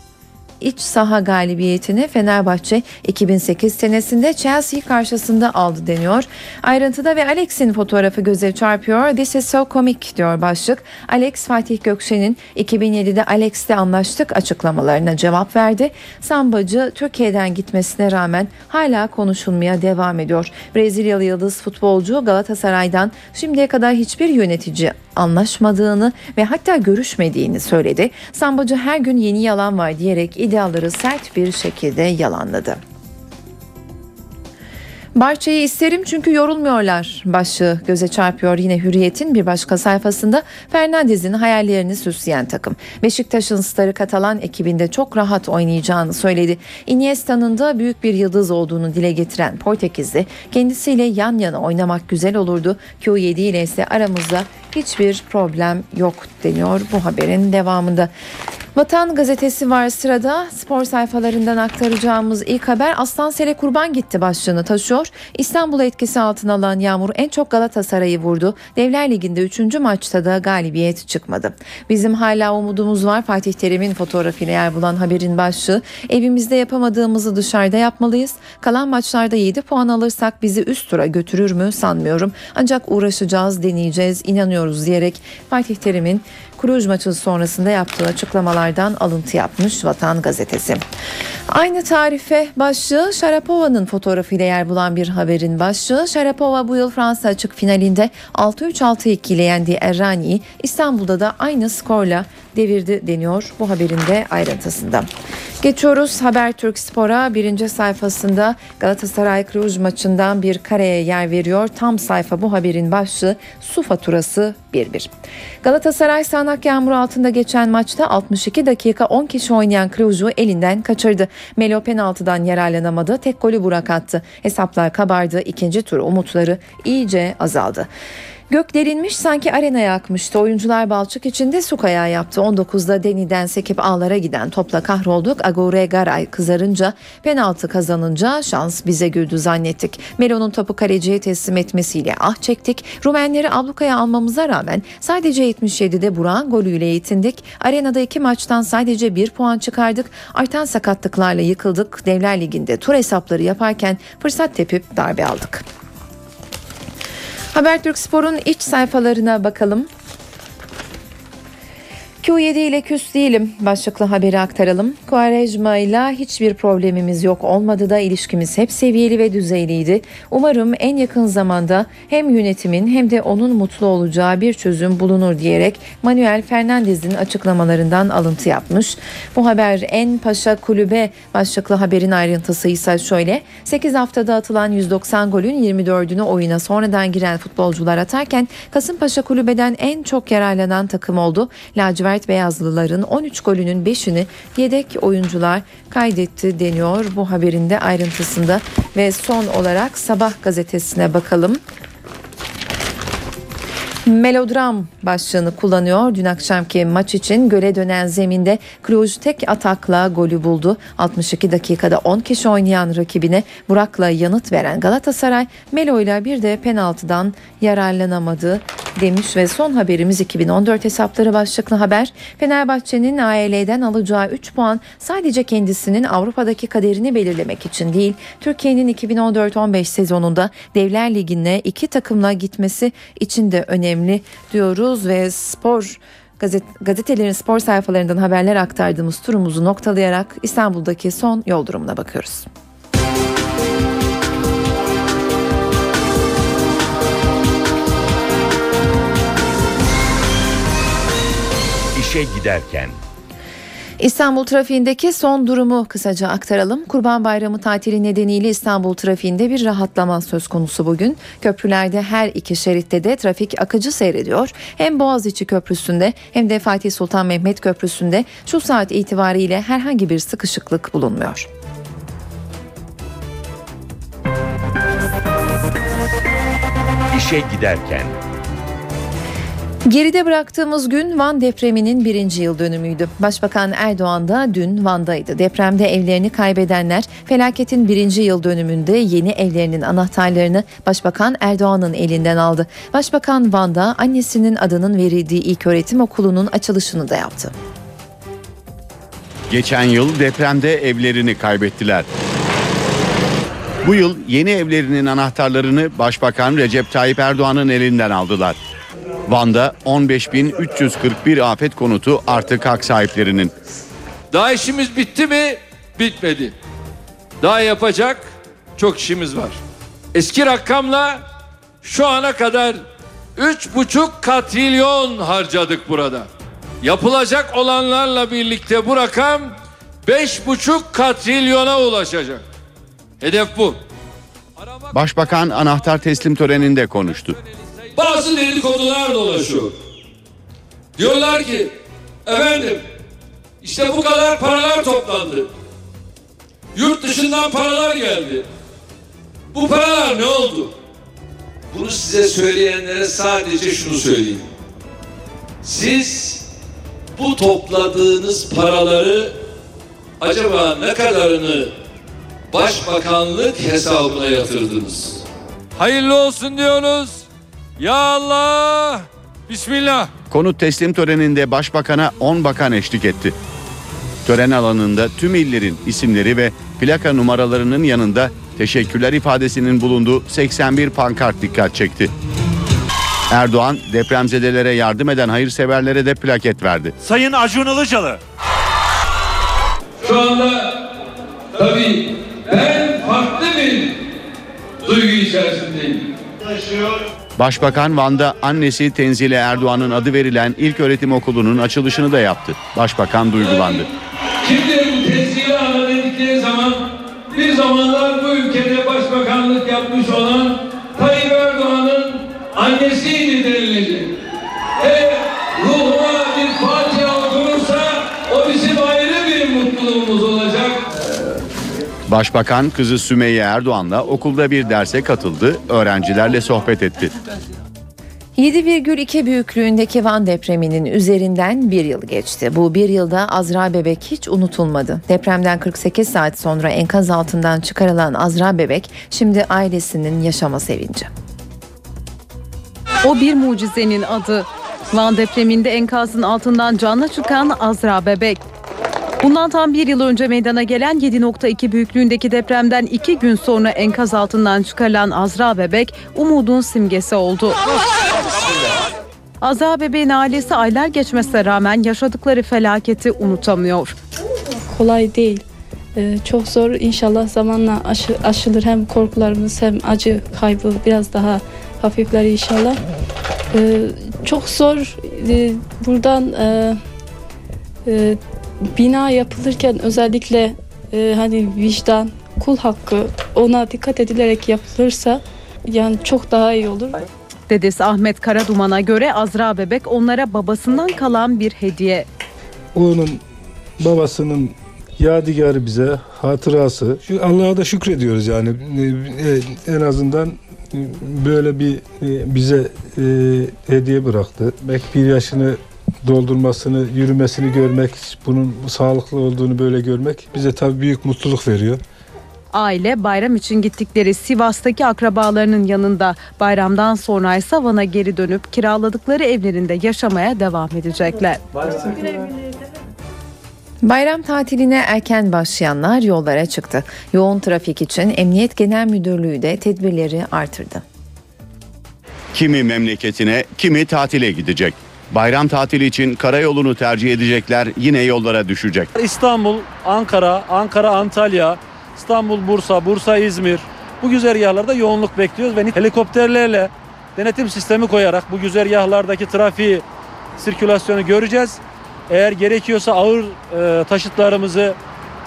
iç saha galibiyetini Fenerbahçe 2008 senesinde Chelsea karşısında aldı deniyor. Ayrıntıda ve Alex'in fotoğrafı göze çarpıyor. This is so comic diyor başlık. Alex Fatih Gökşen'in 2007'de Alex'le anlaştık açıklamalarına cevap verdi. Sambacı Türkiye'den gitmesine rağmen hala konuşulmaya devam ediyor. Brezilyalı yıldız futbolcu Galatasaray'dan şimdiye kadar hiçbir yönetici anlaşmadığını ve hatta görüşmediğini söyledi. Sambacı her gün yeni yalan var diyerek iddiaları sert bir şekilde yalanladı. Barça'yı isterim çünkü yorulmuyorlar başlığı göze çarpıyor yine Hürriyet'in bir başka sayfasında Fernandez'in hayallerini süsleyen takım. Beşiktaş'ın starı Katalan ekibinde çok rahat oynayacağını söyledi. Iniesta'nın da büyük bir yıldız olduğunu dile getiren Portekizli kendisiyle yan yana oynamak güzel olurdu. Q7 ile ise aramızda hiçbir problem yok deniyor bu haberin devamında. Vatan gazetesi var sırada spor sayfalarından aktaracağımız ilk haber Aslan Sele kurban gitti başlığını taşıyor. İstanbul etkisi altına alan Yağmur en çok Galatasaray'ı vurdu. Devler Ligi'nde 3. maçta da galibiyet çıkmadı. Bizim hala umudumuz var Fatih Terim'in fotoğrafıyla yer bulan haberin başlığı. Evimizde yapamadığımızı dışarıda yapmalıyız. Kalan maçlarda 7 puan alırsak bizi üst tura götürür mü sanmıyorum. Ancak uğraşacağız, deneyeceğiz, inanıyoruz diyerek Fatih Terim'in Kuruj maçı sonrasında yaptığı açıklamalardan alıntı yapmış Vatan Gazetesi. Aynı tarife başlığı Sharapova'nın fotoğrafıyla yer bulan bir haberin başlığı. Sharapova bu yıl Fransa açık finalinde 6-3-6-2 ile yendiği Errani'yi İstanbul'da da aynı skorla devirdi deniyor bu haberin de ayrıntısında. Geçiyoruz Habertürk Spor'a birinci sayfasında Galatasaray Cluj maçından bir kareye yer veriyor. Tam sayfa bu haberin başlığı su faturası 1-1. Galatasaray sağanak yağmur altında geçen maçta 62 dakika 10 kişi oynayan Cluj'u elinden kaçırdı. Melo penaltıdan yararlanamadı. Tek golü Burak attı. Hesaplar kabardı. İkinci tur umutları iyice azaldı. Gök derinmiş sanki arenaya akmıştı. Oyuncular balçık içinde su kayağı yaptı. 19'da Deni'den sekip ağlara giden topla kahrolduk. Agore Garay kızarınca penaltı kazanınca şans bize güldü zannettik. Melo'nun topu kaleciye teslim etmesiyle ah çektik. Rumenleri ablukaya almamıza rağmen sadece 77'de Burak'ın golüyle yetindik. Arenada iki maçtan sadece bir puan çıkardık. Artan sakatlıklarla yıkıldık. Devler Ligi'nde tur hesapları yaparken fırsat tepip darbe aldık. Habertürk Spor'un iç sayfalarına bakalım. Q7 ile küs değilim başlıklı haberi aktaralım. Kuarejma ile hiçbir problemimiz yok olmadı da ilişkimiz hep seviyeli ve düzeyliydi. Umarım en yakın zamanda hem yönetimin hem de onun mutlu olacağı bir çözüm bulunur diyerek Manuel Fernandez'in açıklamalarından alıntı yapmış. Bu haber en paşa kulübe başlıklı haberin ayrıntısı ise şöyle. 8 haftada atılan 190 golün 24'ünü oyuna sonradan giren futbolcular atarken Kasımpaşa kulübeden en çok yararlanan takım oldu. Lacivert lacivert beyazlıların 13 golünün 5'ini yedek oyuncular kaydetti deniyor bu haberinde ayrıntısında ve son olarak Sabah gazetesine bakalım. Melodram başlığını kullanıyor. Dün akşamki maç için göle dönen zeminde Cluj tek atakla golü buldu. 62 dakikada 10 kişi oynayan rakibine Burak'la yanıt veren Galatasaray Melo ile bir de penaltıdan yararlanamadı demiş ve son haberimiz 2014 hesapları başlıklı haber. Fenerbahçe'nin AEL'den alacağı 3 puan sadece kendisinin Avrupa'daki kaderini belirlemek için değil, Türkiye'nin 2014-15 sezonunda Devler Ligi'ne iki takımla gitmesi için de önemli diyoruz ve spor gazet, gazetelerin spor sayfalarından haberler aktardığımız turumuzu noktalayarak İstanbul'daki son yol durumuna bakıyoruz. İşe giderken İstanbul trafiğindeki son durumu kısaca aktaralım. Kurban Bayramı tatili nedeniyle İstanbul trafiğinde bir rahatlama söz konusu bugün. Köprülerde her iki şeritte de trafik akıcı seyrediyor. Hem Boğaziçi Köprüsü'nde hem de Fatih Sultan Mehmet Köprüsü'nde şu saat itibariyle herhangi bir sıkışıklık bulunmuyor. İşe giderken Geride bıraktığımız gün Van depreminin birinci yıl dönümüydü. Başbakan Erdoğan da dün Van'daydı. Depremde evlerini kaybedenler felaketin birinci yıl dönümünde yeni evlerinin anahtarlarını Başbakan Erdoğan'ın elinden aldı. Başbakan Van'da annesinin adının verildiği ilk öğretim okulunun açılışını da yaptı. Geçen yıl depremde evlerini kaybettiler. Bu yıl yeni evlerinin anahtarlarını Başbakan Recep Tayyip Erdoğan'ın elinden aldılar. Van'da 15.341 afet konutu artık hak sahiplerinin. Daha işimiz bitti mi? Bitmedi. Daha yapacak çok işimiz var. Eski rakamla şu ana kadar 3,5 katrilyon harcadık burada. Yapılacak olanlarla birlikte bu rakam 5,5 katrilyona ulaşacak. Hedef bu. Başbakan anahtar teslim töreninde konuştu. Bazı dedikodular dolaşıyor. Diyorlar ki efendim işte bu kadar paralar toplandı. Yurt dışından paralar geldi. Bu paralar ne oldu? Bunu size söyleyenlere sadece şunu söyleyeyim. Siz bu topladığınız paraları acaba ne kadarını başbakanlık hesabına yatırdınız? Hayırlı olsun diyoruz. Ya Allah! Bismillah. Konut teslim töreninde başbakana 10 bakan eşlik etti. Tören alanında tüm illerin isimleri ve plaka numaralarının yanında teşekkürler ifadesinin bulunduğu 81 pankart dikkat çekti. Erdoğan depremzedelere yardım eden hayırseverlere de plaket verdi. Sayın Acun Ilıcalı. Şu anda tabii ben farklı bir duygu içerisindeyim. Başbakan Van'da annesi Tenzile Erdoğan'ın adı verilen ilk öğretim okulunun açılışını da yaptı. Başbakan duygulandı. Kimdir Başbakan kızı Sümeyye Erdoğan'la okulda bir derse katıldı, öğrencilerle sohbet etti. 7,2 büyüklüğündeki Van depreminin üzerinden bir yıl geçti. Bu bir yılda Azra Bebek hiç unutulmadı. Depremden 48 saat sonra enkaz altından çıkarılan Azra Bebek şimdi ailesinin yaşama sevinci. O bir mucizenin adı. Van depreminde enkazın altından canlı çıkan Azra Bebek. Bundan tam bir yıl önce meydana gelen 7.2 büyüklüğündeki depremden iki gün sonra enkaz altından çıkarılan Azra Bebek umudun simgesi oldu. Azra Bebek'in ailesi aylar geçmesine rağmen yaşadıkları felaketi unutamıyor. kolay değil. Ee, çok zor. İnşallah zamanla aşı, aşılır hem korkularımız hem acı kaybı biraz daha hafifler inşallah. Ee, çok zor. Ee, buradan e, e, bina yapılırken özellikle e, hani vicdan, kul hakkı ona dikkat edilerek yapılırsa yani çok daha iyi olur. Dedesi Ahmet Karaduman'a göre Azra Bebek onlara babasından kalan bir hediye. Onun babasının yadigarı bize hatırası. Şu Allah'a da şükrediyoruz yani Ee, en azından e, böyle bir e, bize e, hediye bıraktı. Belki bir yaşını doldurmasını, yürümesini görmek, bunun sağlıklı olduğunu böyle görmek bize tabii büyük mutluluk veriyor. Aile bayram için gittikleri Sivas'taki akrabalarının yanında bayramdan sonra ise Van'a geri dönüp kiraladıkları evlerinde yaşamaya devam edecekler. Bayram tatiline erken başlayanlar yollara çıktı. Yoğun trafik için Emniyet Genel Müdürlüğü de tedbirleri artırdı. Kimi memleketine, kimi tatile gidecek. Bayram tatili için karayolunu tercih edecekler yine yollara düşecek. İstanbul, Ankara, Ankara, Antalya, İstanbul, Bursa, Bursa, İzmir. Bu güzergahlarda yoğunluk bekliyoruz ve helikopterlerle denetim sistemi koyarak bu güzergahlardaki trafiği, sirkülasyonu göreceğiz. Eğer gerekiyorsa ağır e, taşıtlarımızı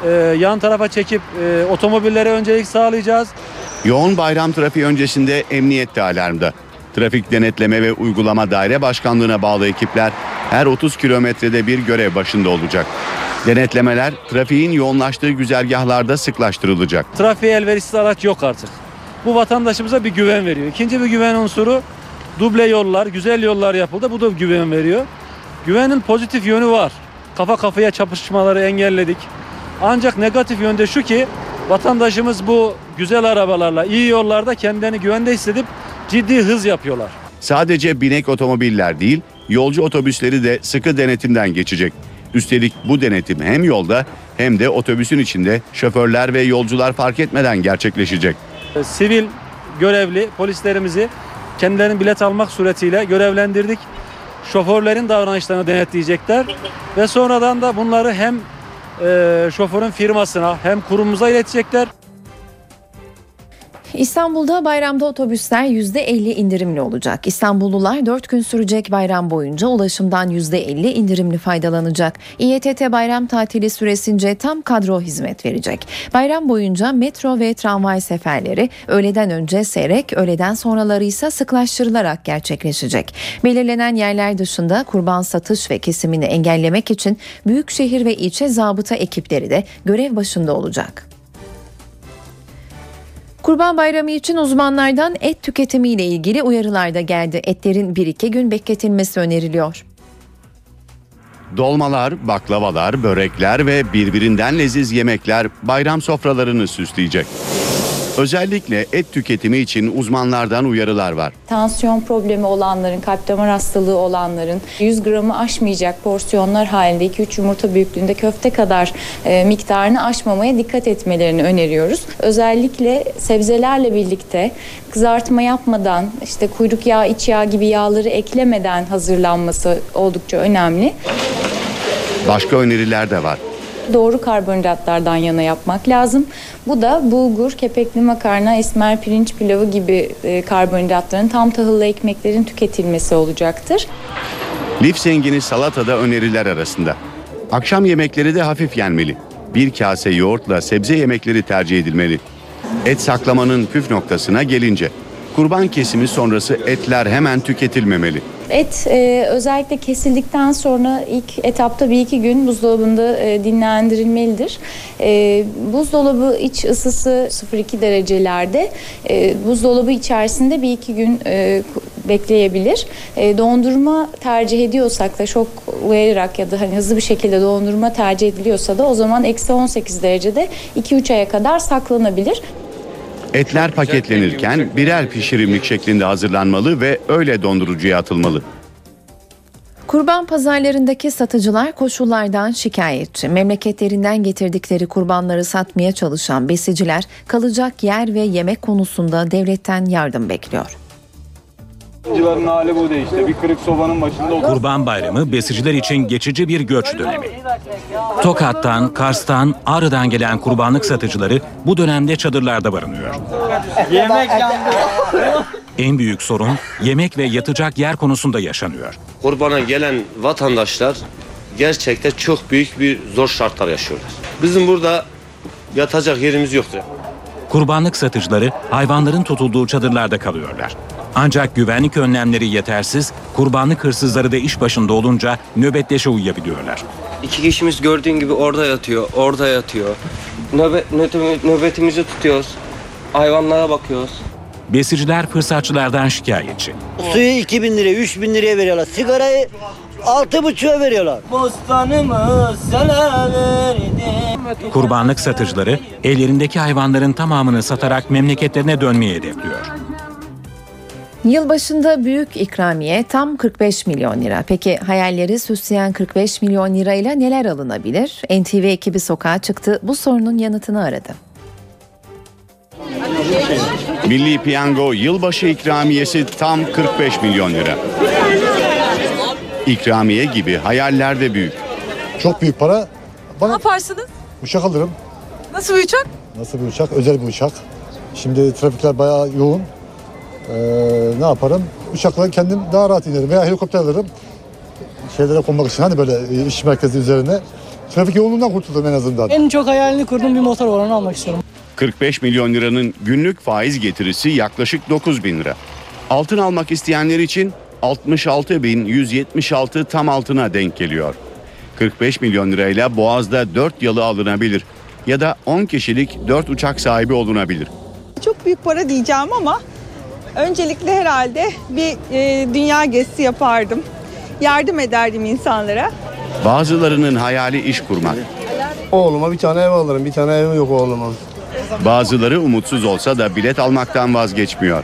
e, yan tarafa çekip e, otomobillere öncelik sağlayacağız. Yoğun bayram trafiği öncesinde emniyet de alarmda. Trafik Denetleme ve Uygulama Daire Başkanlığı'na bağlı ekipler her 30 kilometrede bir görev başında olacak. Denetlemeler trafiğin yoğunlaştığı güzergahlarda sıklaştırılacak. Trafiğe elverişsiz araç yok artık. Bu vatandaşımıza bir güven veriyor. İkinci bir güven unsuru duble yollar, güzel yollar yapıldı. Bu da güven veriyor. Güvenin pozitif yönü var. Kafa kafaya çapışmaları engelledik. Ancak negatif yönde şu ki vatandaşımız bu güzel arabalarla iyi yollarda kendilerini güvende hissedip ciddi hız yapıyorlar. Sadece binek otomobiller değil, yolcu otobüsleri de sıkı denetimden geçecek. Üstelik bu denetim hem yolda hem de otobüsün içinde şoförler ve yolcular fark etmeden gerçekleşecek. Ee, Sivil görevli polislerimizi kendilerinin bilet almak suretiyle görevlendirdik. Şoförlerin davranışlarını denetleyecekler ve sonradan da bunları hem e, şoförün firmasına hem kurumumuza iletecekler. İstanbul'da bayramda otobüsler %50 indirimli olacak. İstanbullular 4 gün sürecek bayram boyunca ulaşımdan %50 indirimli faydalanacak. İETT bayram tatili süresince tam kadro hizmet verecek. Bayram boyunca metro ve tramvay seferleri öğleden önce seyrek, öğleden sonraları ise sıklaştırılarak gerçekleşecek. Belirlenen yerler dışında kurban satış ve kesimini engellemek için büyükşehir ve ilçe zabıta ekipleri de görev başında olacak. Kurban Bayramı için uzmanlardan et tüketimiyle ilgili uyarılar da geldi. Etlerin 1-2 gün bekletilmesi öneriliyor. Dolmalar, baklavalar, börekler ve birbirinden leziz yemekler bayram sofralarını süsleyecek. Özellikle et tüketimi için uzmanlardan uyarılar var. Tansiyon problemi olanların, kalp damar hastalığı olanların 100 gramı aşmayacak porsiyonlar halinde 2-3 yumurta büyüklüğünde köfte kadar e, miktarını aşmamaya dikkat etmelerini öneriyoruz. Özellikle sebzelerle birlikte kızartma yapmadan, işte kuyruk yağı, iç yağ gibi yağları eklemeden hazırlanması oldukça önemli. Başka öneriler de var. Doğru karbonhidratlardan yana yapmak lazım. Bu da bulgur, kepekli makarna, esmer pirinç pilavı gibi e, karbonhidratların tam tahıllı ekmeklerin tüketilmesi olacaktır. Lif zengini salatada öneriler arasında. Akşam yemekleri de hafif yenmeli. bir kase yoğurtla sebze yemekleri tercih edilmeli. Et saklamanın püf noktasına gelince kurban kesimi sonrası etler hemen tüketilmemeli. Et e, özellikle kesildikten sonra ilk etapta bir iki gün buzdolabında e, dinlendirilmelidir. E, buzdolabı iç ısısı 0-2 derecelerde e, buzdolabı içerisinde bir iki gün e, bekleyebilir. E, dondurma tercih ediyorsak da çok uyayarak ya da hani hızlı bir şekilde dondurma tercih ediliyorsa da o zaman eksi 18 derecede 2-3 aya kadar saklanabilir. Etler paketlenirken birer pişirimlik şeklinde hazırlanmalı ve öyle dondurucuya atılmalı. Kurban pazarlarındaki satıcılar koşullardan şikayetçi. Memleketlerinden getirdikleri kurbanları satmaya çalışan besiciler kalacak yer ve yemek konusunda devletten yardım bekliyor. Civarın hali bu işte. Bir kırık sobanın başında. Kurban Bayramı besiciler için geçici bir göç dönemi. Tokat'tan, Kars'tan, Ağrı'dan gelen kurbanlık satıcıları bu dönemde çadırlarda barınıyor. Yemek yandı. En büyük sorun yemek ve yatacak yer konusunda yaşanıyor. Kurbana gelen vatandaşlar gerçekten çok büyük bir zor şartlar yaşıyorlar. Bizim burada yatacak yerimiz yoktu. Kurbanlık satıcıları hayvanların tutulduğu çadırlarda kalıyorlar. Ancak güvenlik önlemleri yetersiz, kurbanlık hırsızları da iş başında olunca nöbetleşe uyuyabiliyorlar. İki kişimiz gördüğün gibi orada yatıyor, orada yatıyor. Nöbet, nöbet- nöbetimizi tutuyoruz. Hayvanlara bakıyoruz. Besiciler fırsatçılardan şikayetçi. Suyu 2000 liraya, 3000 liraya veriyorlar. Sigarayı 6,5'a veriyorlar. Bostanımı sana verdim. Kurbanlık satıcıları ellerindeki hayvanların tamamını satarak memleketlerine dönmeyi hedefliyor. Yılbaşında büyük ikramiye tam 45 milyon lira. Peki hayalleri süsleyen 45 milyon lirayla neler alınabilir? NTV ekibi sokağa çıktı. Bu sorunun yanıtını aradı. Milli Piyango yılbaşı ikramiyesi tam 45 milyon lira. İkramiye gibi hayaller de büyük. Çok büyük para. Ne yaparsınız? Uçak alırım. Nasıl bir uçak? Nasıl bir uçak? Özel bir uçak. Şimdi trafikler bayağı yoğun. Ee, ne yaparım? Uçakla kendim daha rahat inerim. Veya helikopter alırım. Şeylere konmak için hani böyle e, iş merkezi üzerine. Trafik yoğunluğundan kurtuldum en azından. En çok hayalini kurduğum bir motor var onu almak istiyorum. 45 milyon liranın günlük faiz getirisi yaklaşık 9 bin lira. Altın almak isteyenler için 66.176 tam altına denk geliyor. 45 milyon lirayla Boğaz'da 4 yalı alınabilir ya da 10 kişilik 4 uçak sahibi olunabilir. Çok büyük para diyeceğim ama öncelikle herhalde bir e, dünya gezisi yapardım. Yardım ederdim insanlara. Bazılarının hayali iş kurmak. Oğluma bir tane ev alırım. Bir tane evim yok oğluma. Bazıları umutsuz olsa da bilet almaktan vazgeçmiyor.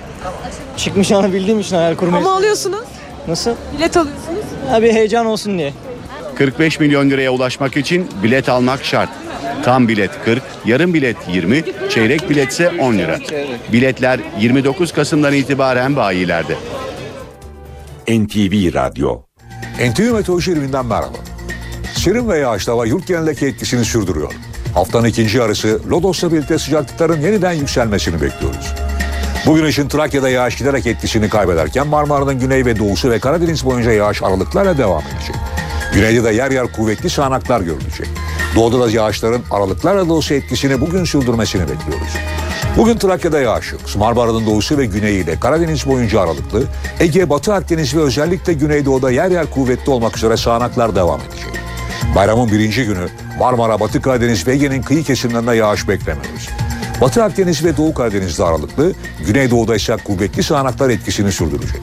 Çıkmayacağını bildiğim için hayal kurmayı. Ama alıyorsunuz. Nasıl? Bilet alıyorsunuz. Ha bir heyecan olsun diye. 45 milyon liraya ulaşmak için bilet almak şart. Tam bilet 40, yarım bilet 20, çeyrek biletse 10 lira. Biletler 29 Kasım'dan itibaren bayilerde. NTV Radyo NTV Meteoroloji Evinden merhaba. Serin ve yağışlı hava yurt genelindeki etkisini sürdürüyor. Haftanın ikinci yarısı Lodos'la birlikte sıcaklıkların yeniden yükselmesini bekliyoruz. Bugün için Trakya'da yağış giderek etkisini kaybederken Marmara'nın güney ve doğusu ve Karadeniz boyunca yağış aralıklarla devam edecek. Güneyde de yer yer kuvvetli sağanaklar görülecek. Doğuda da yağışların aralıklarla da etkisini bugün sürdürmesini bekliyoruz. Bugün Trakya'da yağış yok. Marmara'nın doğusu ve güneyiyle Karadeniz boyunca aralıklı, Ege, Batı Akdeniz ve özellikle Güneydoğu'da yer yer kuvvetli olmak üzere sağanaklar devam edecek. Bayramın birinci günü Marmara, Batı Karadeniz ve Ege'nin kıyı kesimlerinde yağış beklemiyoruz. Batı Akdeniz ve Doğu Karadeniz'de aralıklı, Güneydoğu'da ise kuvvetli sağanaklar etkisini sürdürecek.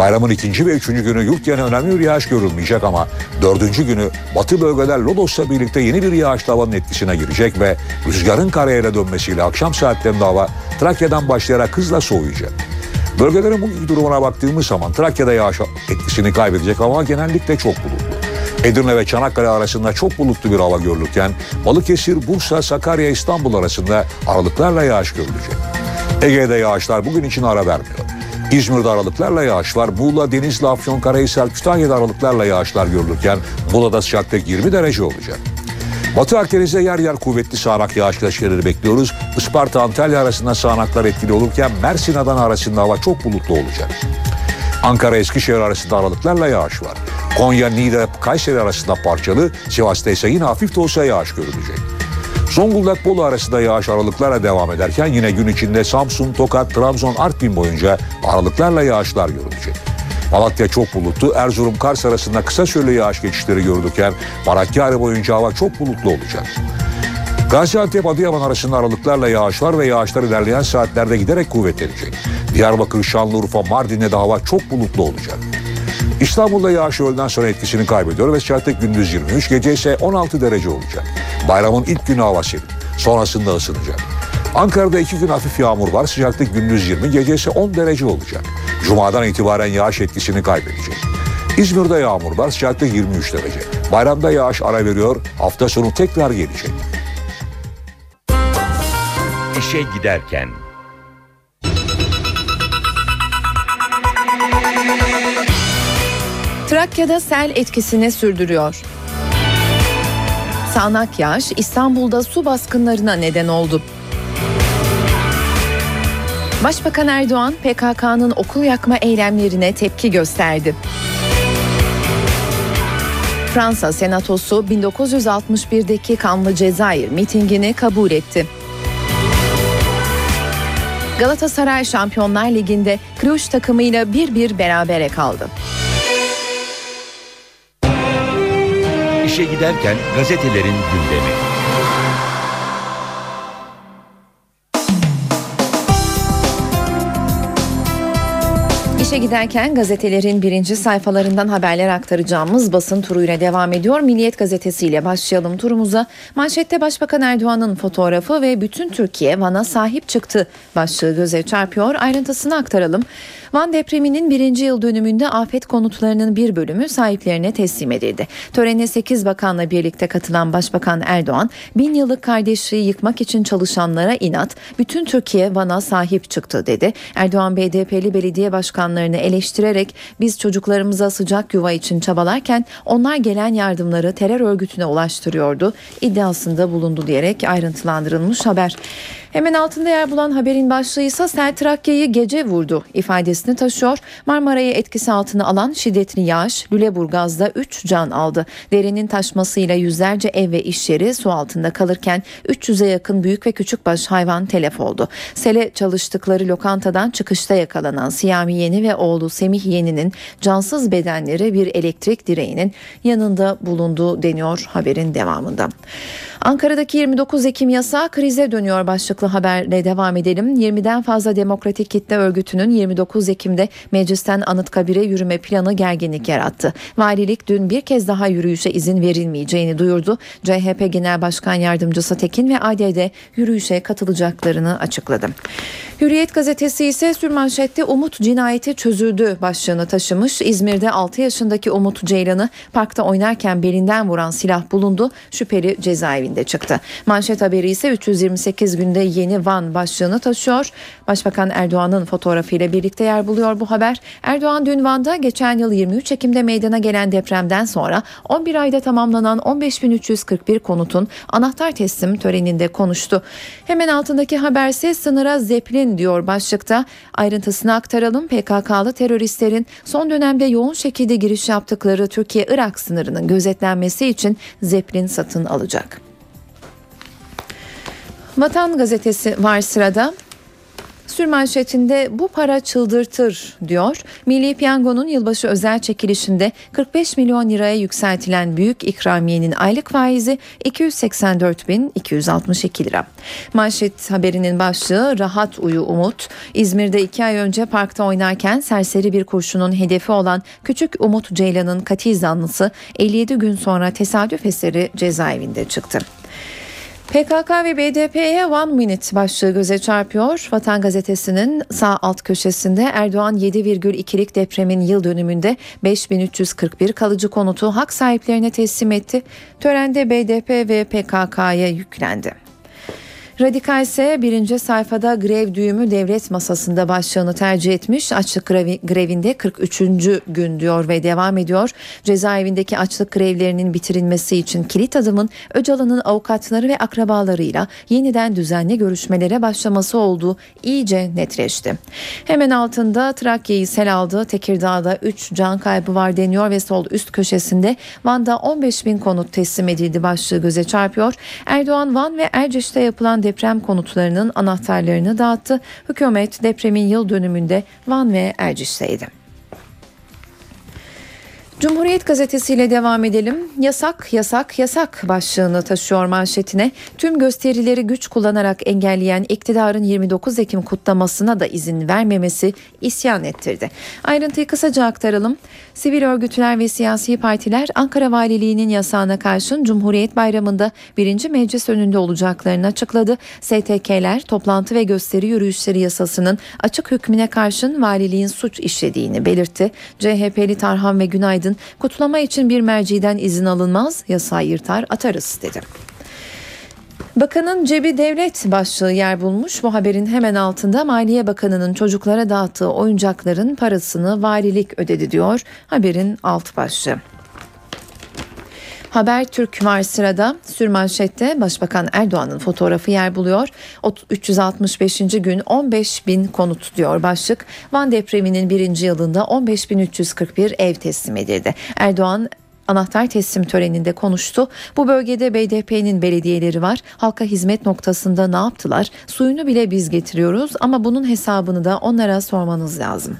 Bayramın ikinci ve üçüncü günü yurt genel önemli bir yağış görülmeyecek ama dördüncü günü batı bölgeler Lodos'la birlikte yeni bir yağışlı havanın etkisine girecek ve rüzgarın karayela dönmesiyle akşam saatlerinde hava Trakya'dan başlayarak hızla soğuyacak. Bölgelerin bugünkü durumuna baktığımız zaman Trakya'da yağış etkisini kaybedecek ama genellikle çok bulutlu. Edirne ve Çanakkale arasında çok bulutlu bir hava görülürken Balıkesir, Bursa, Sakarya, İstanbul arasında aralıklarla yağış görülecek. Ege'de yağışlar bugün için ara vermiyor. İzmir'de aralıklarla yağış var. Muğla, Denizli, Afyonkarahisar, Kütahya'da aralıklarla yağışlar görülürken Muğla'da sıcaklık 20 derece olacak. Batı Akdeniz'de yer yer kuvvetli sağanak yağışları bekliyoruz. Isparta, Antalya arasında sağanaklar etkili olurken Mersin, Adana arasında hava çok bulutlu olacak. Ankara, Eskişehir arasında aralıklarla yağış var. Konya, Niğde, Kayseri arasında parçalı, Sivas'ta ise yine hafif de olsa yağış görülecek. Zonguldak Bolu arasında yağış aralıklarla devam ederken yine gün içinde Samsun, Tokat, Trabzon, Artvin boyunca aralıklarla yağışlar görülecek. Malatya çok bulutlu, Erzurum, Kars arasında kısa süreli yağış geçişleri görülürken Marakkari boyunca hava çok bulutlu olacak. Gaziantep Adıyaman arasında aralıklarla yağış var ve yağışlar ilerleyen saatlerde giderek kuvvetlenecek. Diyarbakır, Şanlıurfa, Mardin'de de hava çok bulutlu olacak. İstanbul'da yağış öğleden sonra etkisini kaybediyor ve sıcaklık gündüz 23, gece ise 16 derece olacak. Bayramın ilk günü hava serin, sonrasında ısınacak. Ankara'da iki gün hafif yağmur var, sıcaklık gündüz 20, gece ise 10 derece olacak. Cuma'dan itibaren yağış etkisini kaybedecek. İzmir'de yağmur var, sıcaklık 23 derece. Bayramda yağış ara veriyor, hafta sonu tekrar gelecek. İşe giderken Trakya'da sel etkisini sürdürüyor. Sağnak yağış İstanbul'da su baskınlarına neden oldu. Başbakan Erdoğan PKK'nın okul yakma eylemlerine tepki gösterdi. Fransa Senatosu 1961'deki kanlı Cezayir mitingini kabul etti. Galatasaray Şampiyonlar Ligi'nde Cluj takımıyla 1-1 berabere kaldı. İşe giderken gazetelerin gündemi. İşe giderken gazetelerin birinci sayfalarından haberler aktaracağımız basın turuyla devam ediyor. Milliyet gazetesiyle başlayalım turumuza. Manşette Başbakan Erdoğan'ın fotoğrafı ve bütün Türkiye Van'a sahip çıktı başlığı göze çarpıyor. Ayrıntısını aktaralım. Van depreminin birinci yıl dönümünde afet konutlarının bir bölümü sahiplerine teslim edildi. Törene 8 bakanla birlikte katılan Başbakan Erdoğan, bin yıllık kardeşliği yıkmak için çalışanlara inat, bütün Türkiye Van'a sahip çıktı dedi. Erdoğan BDP'li belediye başkanlarını eleştirerek biz çocuklarımıza sıcak yuva için çabalarken onlar gelen yardımları terör örgütüne ulaştırıyordu iddiasında bulundu diyerek ayrıntılandırılmış haber. Hemen altında yer bulan haberin başlığı ise Sel Trakya'yı gece vurdu ifadesini taşıyor. Marmara'yı etkisi altına alan şiddetli yağış Lüleburgaz'da 3 can aldı. Derenin taşmasıyla yüzlerce ev ve iş yeri su altında kalırken 300'e yakın büyük ve küçükbaş hayvan telef oldu. Sele çalıştıkları lokantadan çıkışta yakalanan Siyami Yeni ve oğlu Semih Yeni'nin cansız bedenleri bir elektrik direğinin yanında bulundu deniyor haberin devamında. Ankara'daki 29 Ekim yasağı krize dönüyor başlıklı haberle devam edelim. 20'den fazla demokratik kitle örgütünün 29 Ekim'de meclisten Anıtkabir'e yürüme planı gerginlik yarattı. Valilik dün bir kez daha yürüyüşe izin verilmeyeceğini duyurdu. CHP Genel Başkan Yardımcısı Tekin ve ADD yürüyüşe katılacaklarını açıkladı. Hürriyet gazetesi ise sürmanşette Umut cinayeti çözüldü başlığını taşımış. İzmir'de 6 yaşındaki Umut Ceylan'ı parkta oynarken belinden vuran silah bulundu. Şüpheli cezaevinde çıktı. Manşet haberi ise 328 günde yeni Van başlığını taşıyor. Başbakan Erdoğan'ın fotoğrafıyla birlikte yer buluyor bu haber. Erdoğan dün Van'da geçen yıl 23 Ekim'de meydana gelen depremden sonra 11 ayda tamamlanan 15.341 konutun anahtar teslim töreninde konuştu. Hemen altındaki haberse sınıra zeplin diyor başlıkta. Ayrıntısını aktaralım. PKK'lı teröristlerin son dönemde yoğun şekilde giriş yaptıkları Türkiye-Irak sınırının gözetlenmesi için zeplin satın alacak. Vatan gazetesi var sırada. Sürmanşetinde bu para çıldırtır diyor. Milli Piyango'nun yılbaşı özel çekilişinde 45 milyon liraya yükseltilen büyük ikramiyenin aylık faizi 284.262 lira. Manşet haberinin başlığı rahat uyu umut. İzmir'de iki ay önce parkta oynarken serseri bir kurşunun hedefi olan küçük Umut Ceylan'ın katil zanlısı 57 gün sonra tesadüf eseri cezaevinde çıktı. PKK ve BDP'ye one minute başlığı göze çarpıyor. Vatan Gazetesi'nin sağ alt köşesinde Erdoğan 7,2'lik depremin yıl dönümünde 5341 kalıcı konutu hak sahiplerine teslim etti. Törende BDP ve PKK'ya yüklendi. Radikal ise birinci sayfada grev düğümü devlet masasında başlığını tercih etmiş. Açlık grevi, grevinde 43. gün diyor ve devam ediyor. Cezaevindeki açlık grevlerinin bitirilmesi için kilit adımın Öcalan'ın avukatları ve akrabalarıyla yeniden düzenli görüşmelere başlaması olduğu iyice netleşti. Hemen altında Trakya'yı sel aldı. Tekirdağ'da 3 can kaybı var deniyor ve sol üst köşesinde Van'da 15 bin konut teslim edildi başlığı göze çarpıyor. Erdoğan Van ve Erciş'te yapılan deprem konutlarının anahtarlarını dağıttı. Hükümet depremin yıl dönümünde Van ve Erciş'teydi. Cumhuriyet gazetesiyle devam edelim. Yasak, yasak, yasak başlığını taşıyor manşetine. Tüm gösterileri güç kullanarak engelleyen iktidarın 29 Ekim kutlamasına da izin vermemesi isyan ettirdi. Ayrıntıyı kısaca aktaralım. Sivil örgütler ve siyasi partiler Ankara Valiliği'nin yasağına karşın Cumhuriyet Bayramı'nda birinci meclis önünde olacaklarını açıkladı. STK'ler toplantı ve gösteri yürüyüşleri yasasının açık hükmüne karşın valiliğin suç işlediğini belirtti. CHP'li Tarhan ve Günaydın kutlama için bir merciden izin alınmaz, yasağı yırtar atarız dedi. Bakanın cebi devlet başlığı yer bulmuş. Bu haberin hemen altında Maliye Bakanı'nın çocuklara dağıttığı oyuncakların parasını valilik ödedi diyor haberin alt başlığı. Haber Türk var sırada. Sürmanşette Başbakan Erdoğan'ın fotoğrafı yer buluyor. 365. gün 15 bin konut diyor başlık. Van depreminin birinci yılında 15.341 ev teslim edildi. Erdoğan anahtar teslim töreninde konuştu. Bu bölgede BDP'nin belediyeleri var. Halka hizmet noktasında ne yaptılar? Suyunu bile biz getiriyoruz ama bunun hesabını da onlara sormanız lazım.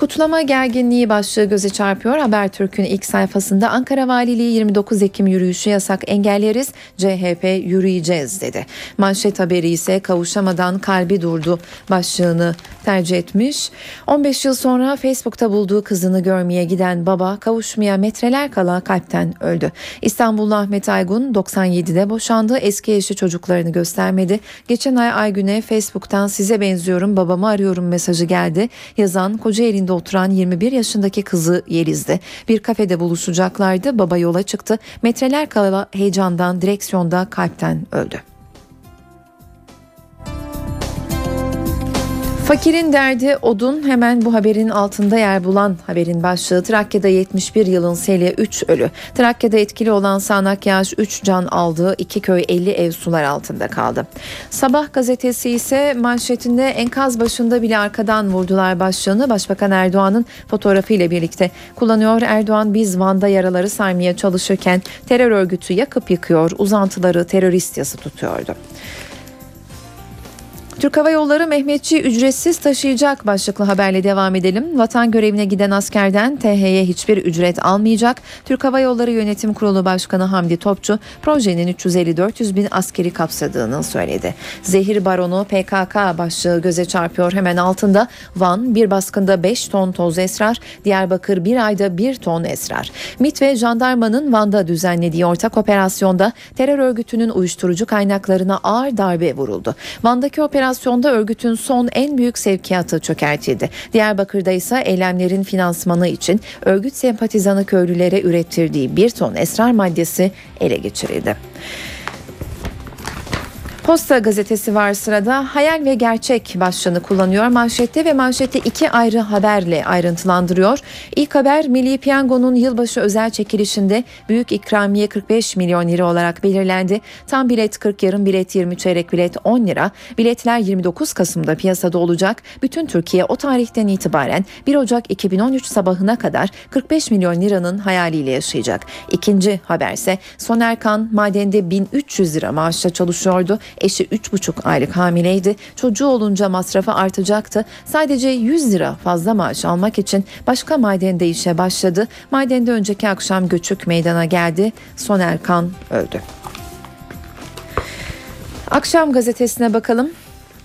Kutlama gerginliği başlığı göze çarpıyor. Habertürk'ün ilk sayfasında Ankara Valiliği 29 Ekim yürüyüşü yasak engelleriz, CHP yürüyeceğiz dedi. Manşet haberi ise kavuşamadan kalbi durdu başlığını tercih etmiş. 15 yıl sonra Facebook'ta bulduğu kızını görmeye giden baba kavuşmaya metreler kala kalpten öldü. İstanbullu Ahmet Aygun 97'de boşandı. Eski eşi çocuklarını göstermedi. Geçen ay Aygün'e Facebook'tan size benziyorum babamı arıyorum mesajı geldi. Yazan Kocaeli'nde oturan 21 yaşındaki kızı Yeliz'de. Bir kafede buluşacaklardı. Baba yola çıktı. Metreler kala heyecandan direksiyonda kalpten öldü. Fakirin derdi odun hemen bu haberin altında yer bulan haberin başlığı Trakya'da 71 yılın seli 3 ölü. Trakya'da etkili olan sağanak yağış 3 can aldı. 2 köy 50 ev sular altında kaldı. Sabah gazetesi ise manşetinde enkaz başında bile arkadan vurdular başlığını Başbakan Erdoğan'ın fotoğrafıyla birlikte kullanıyor. Erdoğan biz Van'da yaraları sarmaya çalışırken terör örgütü yakıp yıkıyor uzantıları terörist yazı tutuyordu. Türk Hava Yolları Mehmetçi ücretsiz taşıyacak başlıklı haberle devam edelim. Vatan görevine giden askerden TH'ye hiçbir ücret almayacak. Türk Hava Yolları Yönetim Kurulu Başkanı Hamdi Topçu projenin 350-400 bin askeri kapsadığını söyledi. Zehir baronu PKK başlığı göze çarpıyor hemen altında. Van bir baskında 5 ton toz esrar, Diyarbakır bir ayda 1 ton esrar. MIT ve jandarmanın Van'da düzenlediği ortak operasyonda terör örgütünün uyuşturucu kaynaklarına ağır darbe vuruldu. Van'daki operasyon operasyonda örgütün son en büyük sevkiyatı çökertildi. Diyarbakır'da ise eylemlerin finansmanı için örgüt sempatizanı köylülere ürettirdiği bir ton esrar maddesi ele geçirildi. Posta gazetesi var sırada hayal ve gerçek başlığını kullanıyor manşette ve manşette iki ayrı haberle ayrıntılandırıyor. İlk haber Milli Piyango'nun yılbaşı özel çekilişinde büyük ikramiye 45 milyon lira olarak belirlendi. Tam bilet 40 yarım bilet 20 çeyrek bilet 10 lira. Biletler 29 Kasım'da piyasada olacak. Bütün Türkiye o tarihten itibaren 1 Ocak 2013 sabahına kadar 45 milyon liranın hayaliyle yaşayacak. İkinci haberse Soner Kan madende 1300 lira maaşla çalışıyordu. Eşi 3,5 aylık hamileydi. Çocuğu olunca masrafı artacaktı. Sadece 100 lira fazla maaş almak için başka madende işe başladı. Madende önceki akşam göçük meydana geldi. Soner Kan öldü. Akşam gazetesine bakalım.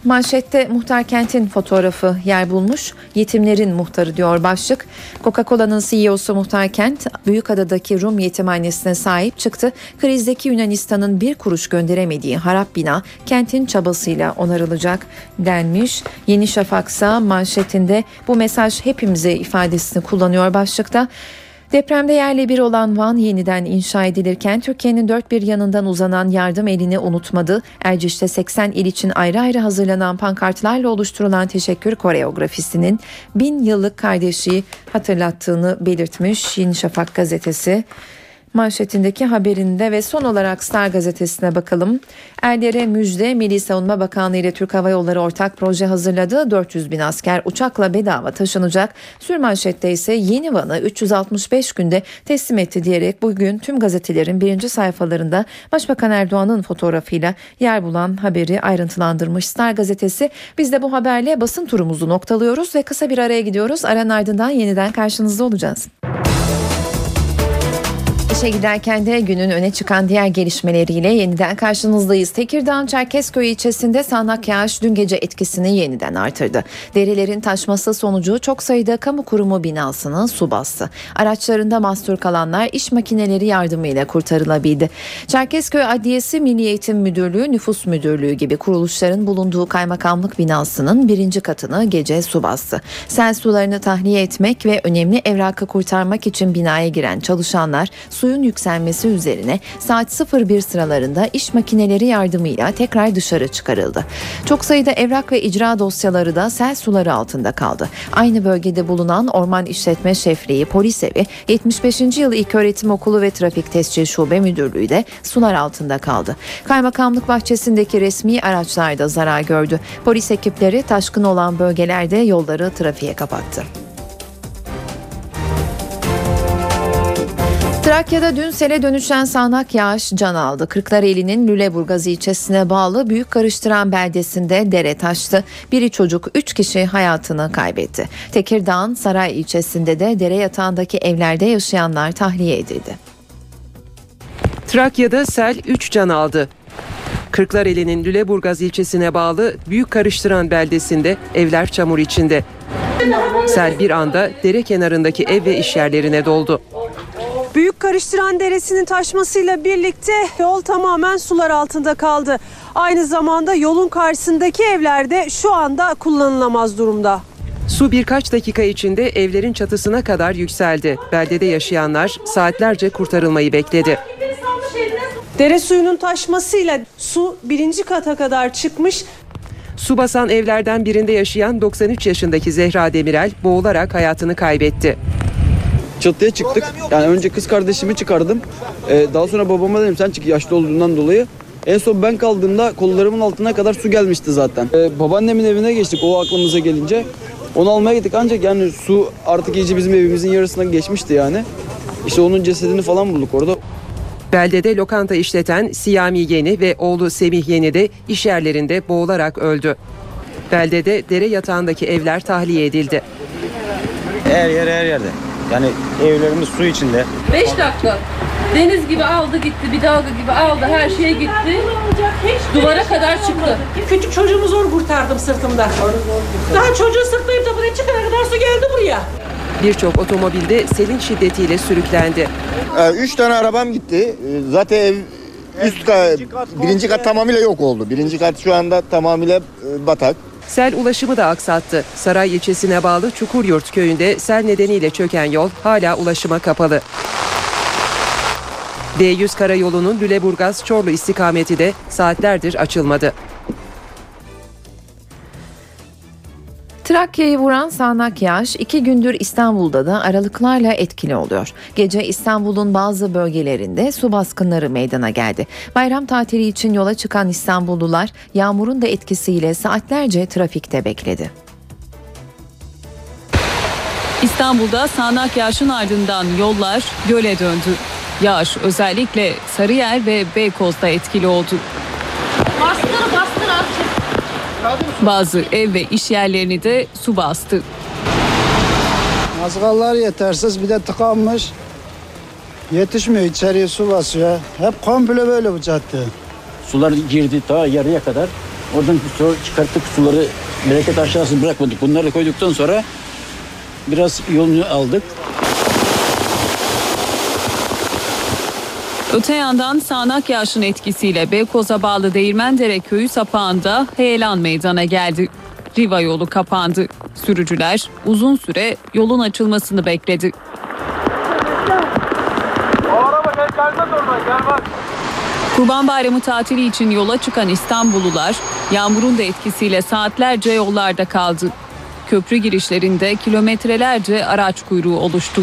Manşette muhtar kentin fotoğrafı yer bulmuş. Yetimlerin muhtarı diyor başlık. Coca-Cola'nın CEO'su muhtar kent Büyükada'daki Rum yetimhanesine sahip çıktı. Krizdeki Yunanistan'ın bir kuruş gönderemediği harap bina kentin çabasıyla onarılacak denmiş. Yeni Şafaksa manşetinde bu mesaj hepimize ifadesini kullanıyor başlıkta. Depremde yerle bir olan Van yeniden inşa edilirken Türkiye'nin dört bir yanından uzanan yardım elini unutmadı. Erciş'te 80 il için ayrı ayrı hazırlanan pankartlarla oluşturulan teşekkür koreografisinin bin yıllık kardeşliği hatırlattığını belirtmiş Yeni Şafak gazetesi manşetindeki haberinde ve son olarak Star gazetesine bakalım. Erlere müjde Milli Savunma Bakanlığı ile Türk Hava Yolları ortak proje hazırladı. 400 bin asker uçakla bedava taşınacak. Sürmanşette ise yeni Van'ı 365 günde teslim etti diyerek bugün tüm gazetelerin birinci sayfalarında Başbakan Erdoğan'ın fotoğrafıyla yer bulan haberi ayrıntılandırmış Star gazetesi. Biz de bu haberle basın turumuzu noktalıyoruz ve kısa bir araya gidiyoruz. Aranın ardından yeniden karşınızda olacağız. İşe giderken de günün öne çıkan diğer gelişmeleriyle yeniden karşınızdayız. Tekirdağ Çerkezköy ilçesinde sağanak yağış dün gece etkisini yeniden artırdı. Derilerin taşması sonucu çok sayıda kamu kurumu binasını su bastı. Araçlarında mahsur kalanlar iş makineleri yardımıyla kurtarılabildi. Çerkezköy Adliyesi Milli Eğitim Müdürlüğü, Nüfus Müdürlüğü gibi kuruluşların bulunduğu kaymakamlık binasının birinci katını gece su bastı. Sel sularını tahliye etmek ve önemli evrakı kurtarmak için binaya giren çalışanlar suyun yükselmesi üzerine saat 01 sıralarında iş makineleri yardımıyla tekrar dışarı çıkarıldı. Çok sayıda evrak ve icra dosyaları da sel suları altında kaldı. Aynı bölgede bulunan Orman İşletme Şefliği, Polis Evi, 75. yıl İlköğretim Okulu ve Trafik Tescil Şube Müdürlüğü de sular altında kaldı. Kaymakamlık bahçesindeki resmi araçlar da zarar gördü. Polis ekipleri taşkın olan bölgelerde yolları trafiğe kapattı. Trakya'da dün sele dönüşen sağanak yağış can aldı. Kırklareli'nin Lüleburgaz ilçesine bağlı Büyük Karıştıran beldesinde dere taştı. Biri çocuk, üç kişi hayatını kaybetti. Tekirdağ'ın Saray ilçesinde de dere yatağındaki evlerde yaşayanlar tahliye edildi. Trakya'da sel 3 can aldı. Kırklareli'nin Lüleburgaz ilçesine bağlı Büyük Karıştıran beldesinde evler çamur içinde. Sel bir anda dere kenarındaki ev ve iş yerlerine doldu. Büyük Karıştıran Deresi'nin taşmasıyla birlikte yol tamamen sular altında kaldı. Aynı zamanda yolun karşısındaki evlerde şu anda kullanılamaz durumda. Su birkaç dakika içinde evlerin çatısına kadar yükseldi. Beldede yaşayanlar saatlerce kurtarılmayı bekledi. Dere suyunun taşmasıyla su birinci kata kadar çıkmış. Su basan evlerden birinde yaşayan 93 yaşındaki Zehra Demirel boğularak hayatını kaybetti. Çatıya çıktık. Yani önce kız kardeşimi çıkardım. Ee, daha sonra babama dedim sen çık yaşlı olduğundan dolayı. En son ben kaldığımda kollarımın altına kadar su gelmişti zaten. Ee, babaannemin evine geçtik o aklımıza gelince. Onu almaya gittik ancak yani su artık iyice bizim evimizin yarısına geçmişti yani. İşte onun cesedini falan bulduk orada. Beldede lokanta işleten Siyami Yeni ve oğlu Semih Yeni de iş yerlerinde boğularak öldü. Beldede dere yatağındaki evler tahliye edildi. Her yer her yerde. Yani evlerimiz su içinde. 5 dakika. Deniz gibi aldı gitti, bir dalga gibi aldı, her şey gitti. Duvara kadar çıktı. Küçük çocuğumu zor kurtardım sırtımda. Daha çocuğu sırtlayıp da buraya çıkana kadar su geldi buraya. Birçok otomobilde selin şiddetiyle sürüklendi. Ee, Üç tane arabam gitti. Ee, Zaten ev üst kat, birinci kat tamamıyla yok oldu. Birinci kat şu anda tamamıyla e, batak. Sel ulaşımı da aksattı. Saray ilçesine bağlı Çukuryurt köyünde sel nedeniyle çöken yol hala ulaşıma kapalı. D100 karayolunun Lüleburgaz-Çorlu istikameti de saatlerdir açılmadı. Trakya'yı vuran sağanak yağış iki gündür İstanbul'da da aralıklarla etkili oluyor. Gece İstanbul'un bazı bölgelerinde su baskınları meydana geldi. Bayram tatili için yola çıkan İstanbullular yağmurun da etkisiyle saatlerce trafikte bekledi. İstanbul'da sağanak yağışın ardından yollar göle döndü. Yağış özellikle Sarıyer ve Beykoz'da etkili oldu. Bastır bastır. Bazı ev ve iş yerlerini de su bastı. Mazgallar yetersiz bir de tıkanmış. Yetişmiyor içeriye su basıyor. Hep komple böyle bu cadde. Sular girdi ta yarıya kadar. Oradan sonra çıkarttık suları bereket aşağısı bırakmadık. Bunları koyduktan sonra biraz yolunu aldık. Öte yandan sağanak yağışın etkisiyle Beykoz'a bağlı Değirmendere köyü sapağında heyelan meydana geldi. Riva yolu kapandı. Sürücüler uzun süre yolun açılmasını bekledi. Kurban Bayramı tatili için yola çıkan İstanbullular yağmurun da etkisiyle saatlerce yollarda kaldı. Köprü girişlerinde kilometrelerce araç kuyruğu oluştu.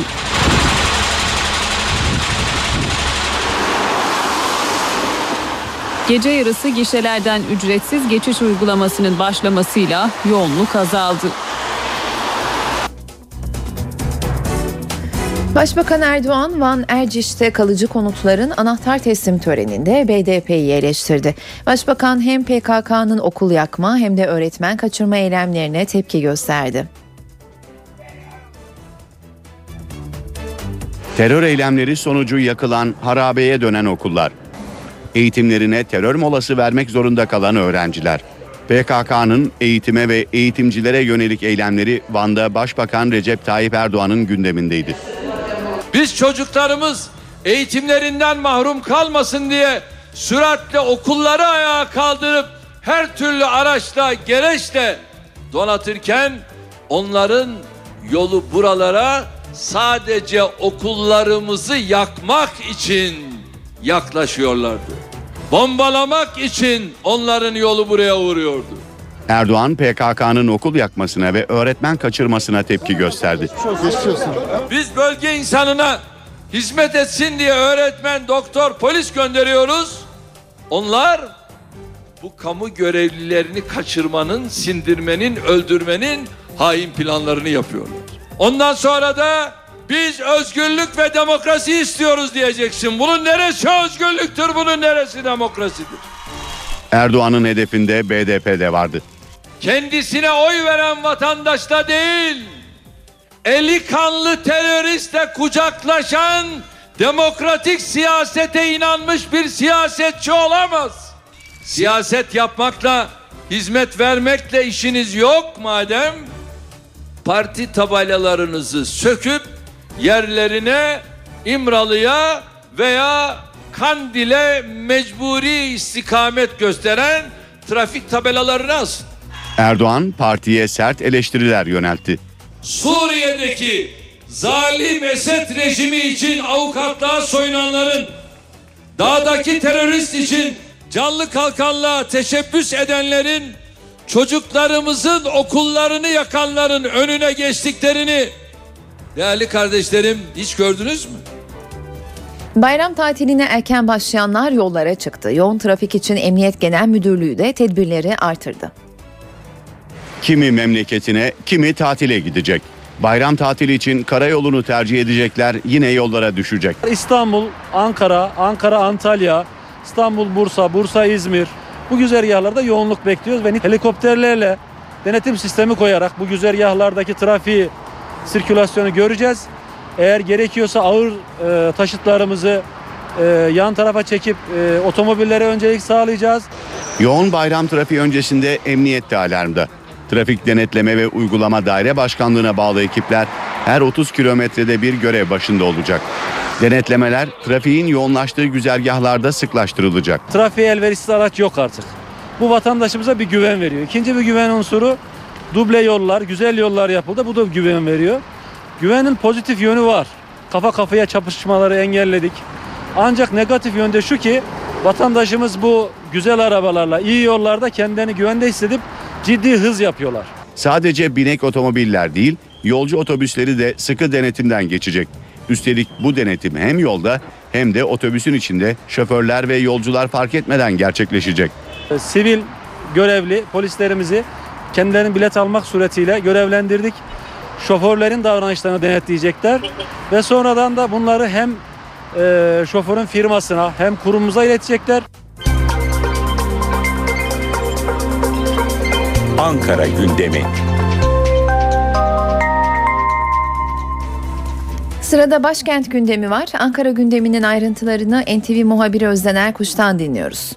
Gece yarısı gişelerden ücretsiz geçiş uygulamasının başlamasıyla yoğunluk azaldı. Başbakan Erdoğan Van Erciş'te kalıcı konutların anahtar teslim töreninde BDP'yi eleştirdi. Başbakan hem PKK'nın okul yakma hem de öğretmen kaçırma eylemlerine tepki gösterdi. Terör eylemleri sonucu yakılan harabeye dönen okullar. Eğitimlerine terör molası vermek zorunda kalan öğrenciler. PKK'nın eğitime ve eğitimcilere yönelik eylemleri Van'da Başbakan Recep Tayyip Erdoğan'ın gündemindeydi. Biz çocuklarımız eğitimlerinden mahrum kalmasın diye süratle okulları ayağa kaldırıp her türlü araçla, gereçle donatırken onların yolu buralara sadece okullarımızı yakmak için yaklaşıyorlardı. Bombalamak için onların yolu buraya uğruyordu. Erdoğan PKK'nın okul yakmasına ve öğretmen kaçırmasına tepki gösterdi. Biz bölge insanına hizmet etsin diye öğretmen, doktor, polis gönderiyoruz. Onlar bu kamu görevlilerini kaçırmanın, sindirmenin, öldürmenin hain planlarını yapıyorlar. Ondan sonra da biz özgürlük ve demokrasi istiyoruz diyeceksin. Bunun neresi özgürlüktür, bunun neresi demokrasidir? Erdoğan'ın hedefinde BDP de vardı. Kendisine oy veren vatandaşla değil, eli kanlı teröristle kucaklaşan demokratik siyasete inanmış bir siyasetçi olamaz. Siyaset yapmakla, hizmet vermekle işiniz yok madem parti tabelalarınızı söküp yerlerine İmralı'ya veya Kandil'e mecburi istikamet gösteren trafik tabelalarını asın. Erdoğan partiye sert eleştiriler yöneltti. Suriye'deki zalim Esed rejimi için avukatlığa soyunanların, dağdaki terörist için canlı kalkanlığa teşebbüs edenlerin, çocuklarımızın okullarını yakanların önüne geçtiklerini değerli kardeşlerim hiç gördünüz mü? Bayram tatiline erken başlayanlar yollara çıktı. Yoğun trafik için Emniyet Genel Müdürlüğü de tedbirleri artırdı. Kimi memleketine, kimi tatile gidecek. Bayram tatili için karayolunu tercih edecekler yine yollara düşecek. İstanbul, Ankara, Ankara, Antalya, İstanbul, Bursa, Bursa, İzmir. Bu güzergahlarda yoğunluk bekliyoruz ve helikopterlerle denetim sistemi koyarak bu güzergahlardaki trafiği, sirkülasyonu göreceğiz. Eğer gerekiyorsa ağır e, taşıtlarımızı e, yan tarafa çekip e, otomobillere öncelik sağlayacağız. Yoğun bayram trafiği öncesinde emniyet de alarmda. Trafik Denetleme ve Uygulama Daire Başkanlığı'na bağlı ekipler her 30 kilometrede bir görev başında olacak. Denetlemeler trafiğin yoğunlaştığı güzergahlarda sıklaştırılacak. Trafiğe elverişsiz araç yok artık. Bu vatandaşımıza bir güven veriyor. İkinci bir güven unsuru duble yollar, güzel yollar yapıldı. Bu da güven veriyor. Güvenin pozitif yönü var. Kafa kafaya çapışmaları engelledik. Ancak negatif yönde şu ki vatandaşımız bu güzel arabalarla iyi yollarda kendini güvende hissedip ciddi hız yapıyorlar. Sadece binek otomobiller değil, yolcu otobüsleri de sıkı denetimden geçecek. Üstelik bu denetim hem yolda hem de otobüsün içinde şoförler ve yolcular fark etmeden gerçekleşecek. E, Sivil görevli polislerimizi kendilerinin bilet almak suretiyle görevlendirdik. Şoförlerin davranışlarını denetleyecekler ve sonradan da bunları hem e, şoförün firmasına hem kurumumuza iletecekler. Ankara gündemi. Sırada başkent gündemi var. Ankara gündeminin ayrıntılarını NTV muhabiri Özden Erkuş'tan dinliyoruz.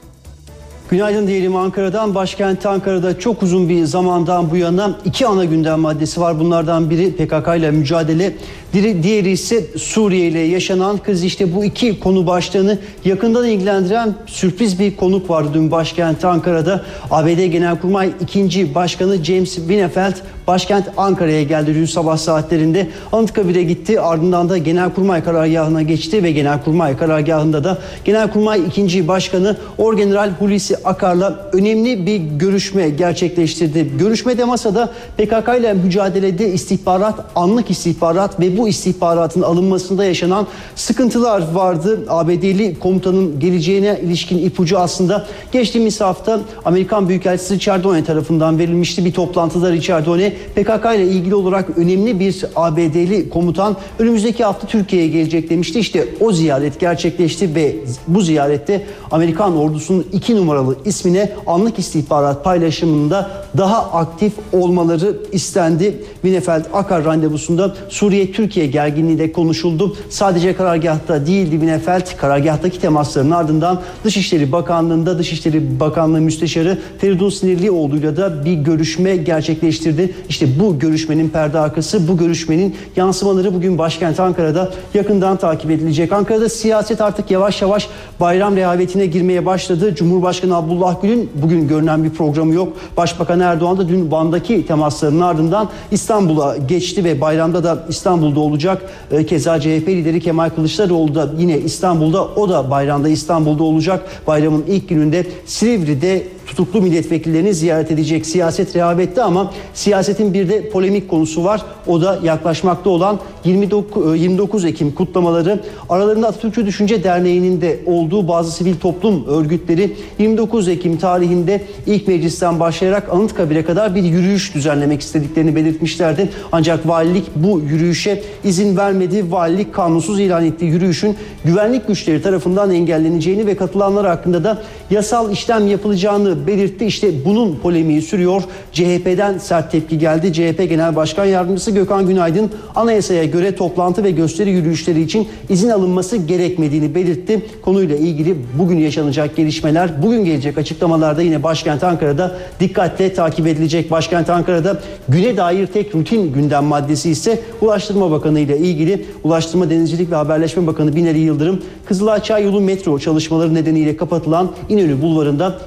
Günaydın diyelim Ankara'dan. Başkent Ankara'da çok uzun bir zamandan bu yana iki ana gündem maddesi var. Bunlardan biri PKK ile mücadele, diğeri ise Suriye ile yaşanan kız. İşte bu iki konu başlığını yakından ilgilendiren sürpriz bir konuk vardı dün başkent Ankara'da. ABD Genelkurmay 2. Başkanı James Winnefeld başkent Ankara'ya geldi dün sabah saatlerinde. Anıtkabir'e gitti ardından da Genelkurmay karargahına geçti ve Genelkurmay karargahında da Genelkurmay 2. Başkanı Orgeneral Hulusi Akar'la önemli bir görüşme gerçekleştirdi. Görüşmede masada PKK ile mücadelede istihbarat, anlık istihbarat ve bu istihbaratın alınmasında yaşanan sıkıntılar vardı. ABD'li komutanın geleceğine ilişkin ipucu aslında geçtiğimiz hafta Amerikan Büyükelçisi Chardonnay tarafından verilmişti. Bir toplantıda Chardonnay PKK ile ilgili olarak önemli bir ABD'li komutan önümüzdeki hafta Türkiye'ye gelecek demişti. İşte o ziyaret gerçekleşti ve bu ziyarette Amerikan ordusunun iki numaralı ismine anlık istihbarat paylaşımında daha aktif olmaları istendi. Winefeld Akar randevusunda Suriye-Türkiye gerginliği de konuşuldu. Sadece karargahta değildi Winefeld. Karargahtaki temasların ardından Dışişleri Bakanlığı'nda Dışişleri Bakanlığı Müsteşarı Feridun Sinirlioğlu'yla da bir görüşme gerçekleştirdi. İşte bu görüşmenin perde arkası, bu görüşmenin yansımaları bugün başkent Ankara'da yakından takip edilecek. Ankara'da siyaset artık yavaş yavaş bayram rehavetine girmeye başladı. Cumhurbaşkanı Abdullah Gül'ün bugün görünen bir programı yok. Başbakan Erdoğan da dün Van'daki temaslarının ardından İstanbul'a geçti ve bayramda da İstanbul'da olacak. Ee, Keza CHP lideri Kemal Kılıçdaroğlu da yine İstanbul'da, o da bayramda İstanbul'da olacak. Bayramın ilk gününde Silivri'de tutuklu milletvekillerini ziyaret edecek. Siyaset rehavette ama siyasetin bir de polemik konusu var. O da yaklaşmakta olan 29, 29 Ekim kutlamaları. Aralarında Atatürkçü Düşünce Derneği'nin de olduğu bazı sivil toplum örgütleri 29 Ekim tarihinde ilk meclisten başlayarak Anıtkabir'e kadar bir yürüyüş düzenlemek istediklerini belirtmişlerdi. Ancak valilik bu yürüyüşe izin vermedi. Valilik kanunsuz ilan ettiği yürüyüşün güvenlik güçleri tarafından engelleneceğini ve katılanlar hakkında da yasal işlem yapılacağını belirtti. İşte bunun polemiği sürüyor. CHP'den sert tepki geldi. CHP Genel Başkan Yardımcısı Gökhan Günaydın anayasaya göre toplantı ve gösteri yürüyüşleri için izin alınması gerekmediğini belirtti. Konuyla ilgili bugün yaşanacak gelişmeler, bugün gelecek açıklamalarda yine başkent Ankara'da dikkatle takip edilecek. Başkent Ankara'da güne dair tek rutin gündem maddesi ise Ulaştırma Bakanı ile ilgili Ulaştırma Denizcilik ve Haberleşme Bakanı Binali Yıldırım Kızılağaçay yolu metro çalışmaları nedeniyle kapatılan İnönü Bulvarı'nda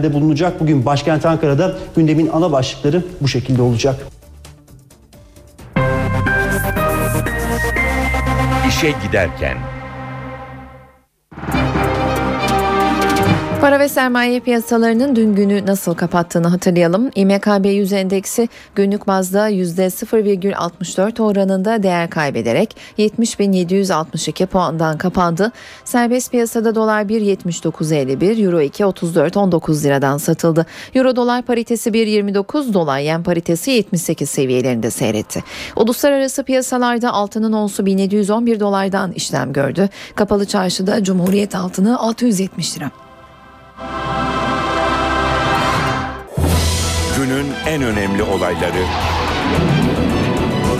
incelemelerde bulunacak. Bugün başkent Ankara'da gündemin ana başlıkları bu şekilde olacak. İşe giderken Para ve sermaye piyasalarının dün günü nasıl kapattığını hatırlayalım. İMKB 100 endeksi günlük bazda %0,64 oranında değer kaybederek 70.762 puandan kapandı. Serbest piyasada dolar 1.79.51, euro 2.34.19 liradan satıldı. Euro dolar paritesi 1.29, dolar yen paritesi 78 seviyelerinde seyretti. Uluslararası piyasalarda altının onsu 1711 dolardan işlem gördü. Kapalı çarşıda Cumhuriyet altını 670 lira. Günün en önemli olayları.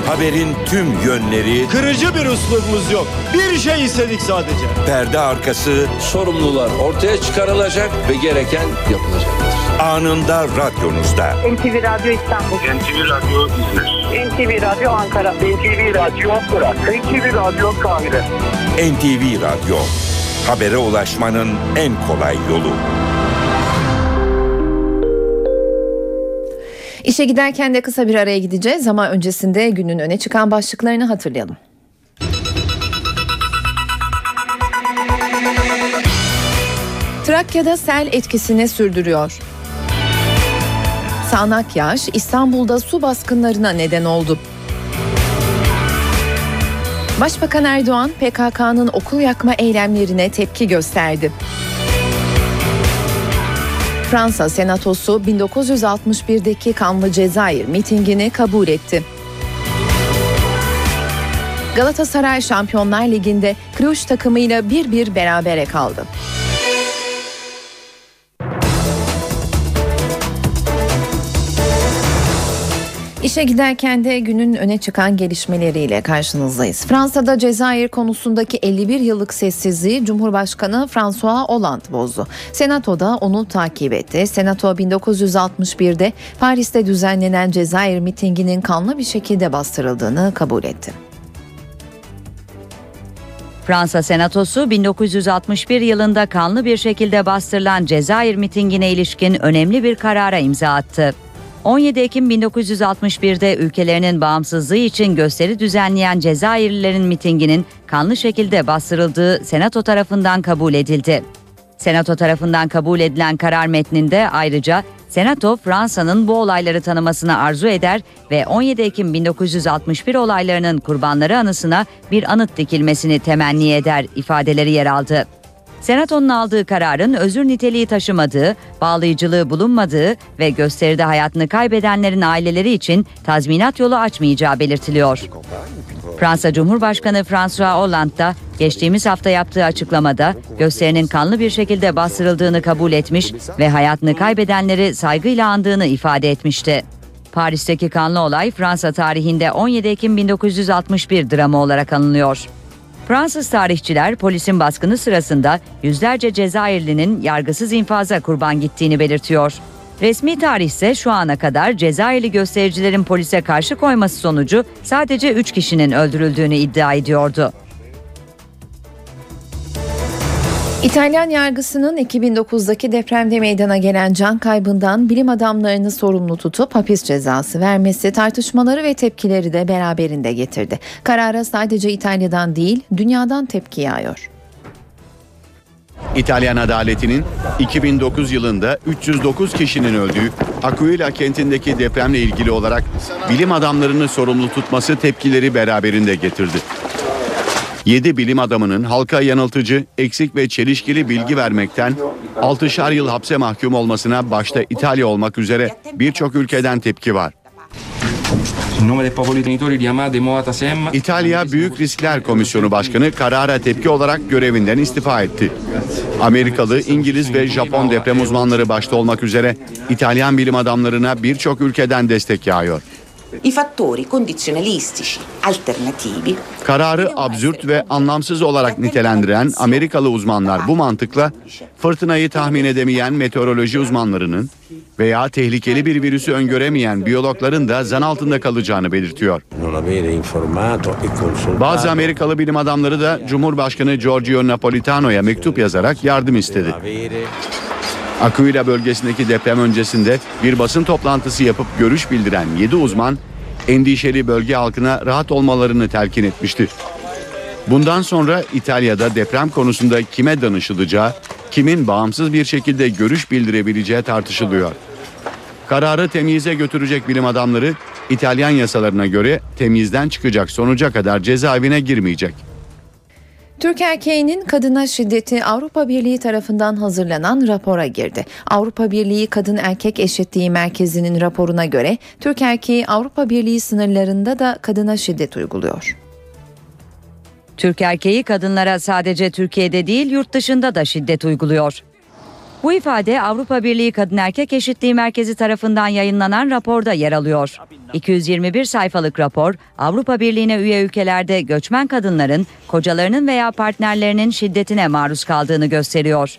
Haberin tüm yönleri. Kırıcı bir üslubumuz yok. Bir şey istedik sadece. Perde arkası. Sorumlular ortaya çıkarılacak ve gereken yapılacaktır. Anında radyonuzda. NTV Radyo İstanbul. NTV Radyo İzmir. NTV Radyo Ankara. NTV Radyo Irak. NTV Radyo Kahire. NTV Radyo. Habere ulaşmanın en kolay yolu. İşe giderken de kısa bir araya gideceğiz ama öncesinde günün öne çıkan başlıklarını hatırlayalım. Trakya'da sel etkisini sürdürüyor. Sağnak yağış İstanbul'da su baskınlarına neden oldu. Başbakan Erdoğan PKK'nın okul yakma eylemlerine tepki gösterdi. Fransa Senatosu 1961'deki kanlı Cezayir mitingini kabul etti. Galatasaray Şampiyonlar Ligi'nde Cluj takımıyla 1-1 berabere kaldı. İşe giderken de günün öne çıkan gelişmeleriyle karşınızdayız. Fransa'da Cezayir konusundaki 51 yıllık sessizliği Cumhurbaşkanı François Hollande bozdu. Senato da onu takip etti. Senato 1961'de Paris'te düzenlenen Cezayir mitinginin kanlı bir şekilde bastırıldığını kabul etti. Fransa Senatosu 1961 yılında kanlı bir şekilde bastırılan Cezayir mitingine ilişkin önemli bir karara imza attı. 17 Ekim 1961'de ülkelerinin bağımsızlığı için gösteri düzenleyen Cezayirlilerin mitinginin kanlı şekilde bastırıldığı Senato tarafından kabul edildi. Senato tarafından kabul edilen karar metninde ayrıca Senato Fransa'nın bu olayları tanımasını arzu eder ve 17 Ekim 1961 olaylarının kurbanları anısına bir anıt dikilmesini temenni eder ifadeleri yer aldı. Senato'nun aldığı kararın özür niteliği taşımadığı, bağlayıcılığı bulunmadığı ve gösteride hayatını kaybedenlerin aileleri için tazminat yolu açmayacağı belirtiliyor. Fransa Cumhurbaşkanı François Hollande da geçtiğimiz hafta yaptığı açıklamada gösterinin kanlı bir şekilde bastırıldığını kabul etmiş ve hayatını kaybedenleri saygıyla andığını ifade etmişti. Paris'teki kanlı olay Fransa tarihinde 17 Ekim 1961 dramı olarak anılıyor. Fransız tarihçiler polisin baskını sırasında yüzlerce Cezayirlinin yargısız infaza kurban gittiğini belirtiyor. Resmi tarih ise şu ana kadar Cezayirli göstericilerin polise karşı koyması sonucu sadece 3 kişinin öldürüldüğünü iddia ediyordu. İtalyan yargısının 2009'daki depremde meydana gelen can kaybından bilim adamlarını sorumlu tutup hapis cezası vermesi tartışmaları ve tepkileri de beraberinde getirdi. Karara sadece İtalya'dan değil dünyadan tepki yağıyor. İtalyan adaletinin 2009 yılında 309 kişinin öldüğü Aquila kentindeki depremle ilgili olarak bilim adamlarını sorumlu tutması tepkileri beraberinde getirdi. 7 bilim adamının halka yanıltıcı, eksik ve çelişkili bilgi vermekten 6'şar yıl hapse mahkum olmasına başta İtalya olmak üzere birçok ülkeden tepki var. İtalya Büyük Riskler Komisyonu Başkanı karara tepki olarak görevinden istifa etti. Amerikalı, İngiliz ve Japon deprem uzmanları başta olmak üzere İtalyan bilim adamlarına birçok ülkeden destek yağıyor. I fattori condizionalistici alternativi Kararı absürt ve anlamsız olarak nitelendiren Amerikalı uzmanlar bu mantıkla fırtınayı tahmin edemeyen meteoroloji uzmanlarının veya tehlikeli bir virüsü öngöremeyen biyologların da zan altında kalacağını belirtiyor. Bazı Amerikalı bilim adamları da Cumhurbaşkanı Giorgio Napolitano'ya mektup yazarak yardım istedi. Aquila bölgesindeki deprem öncesinde bir basın toplantısı yapıp görüş bildiren 7 uzman endişeli bölge halkına rahat olmalarını telkin etmişti. Bundan sonra İtalya'da deprem konusunda kime danışılacağı, kimin bağımsız bir şekilde görüş bildirebileceği tartışılıyor. Kararı temyize götürecek bilim adamları İtalyan yasalarına göre temyizden çıkacak sonuca kadar cezaevine girmeyecek. Türk erkeğinin kadına şiddeti Avrupa Birliği tarafından hazırlanan rapora girdi. Avrupa Birliği Kadın Erkek Eşitliği Merkezi'nin raporuna göre Türk erkeği Avrupa Birliği sınırlarında da kadına şiddet uyguluyor. Türk erkeği kadınlara sadece Türkiye'de değil yurt dışında da şiddet uyguluyor. Bu ifade Avrupa Birliği Kadın Erkek Eşitliği Merkezi tarafından yayınlanan raporda yer alıyor. 221 sayfalık rapor, Avrupa Birliği'ne üye ülkelerde göçmen kadınların kocalarının veya partnerlerinin şiddetine maruz kaldığını gösteriyor.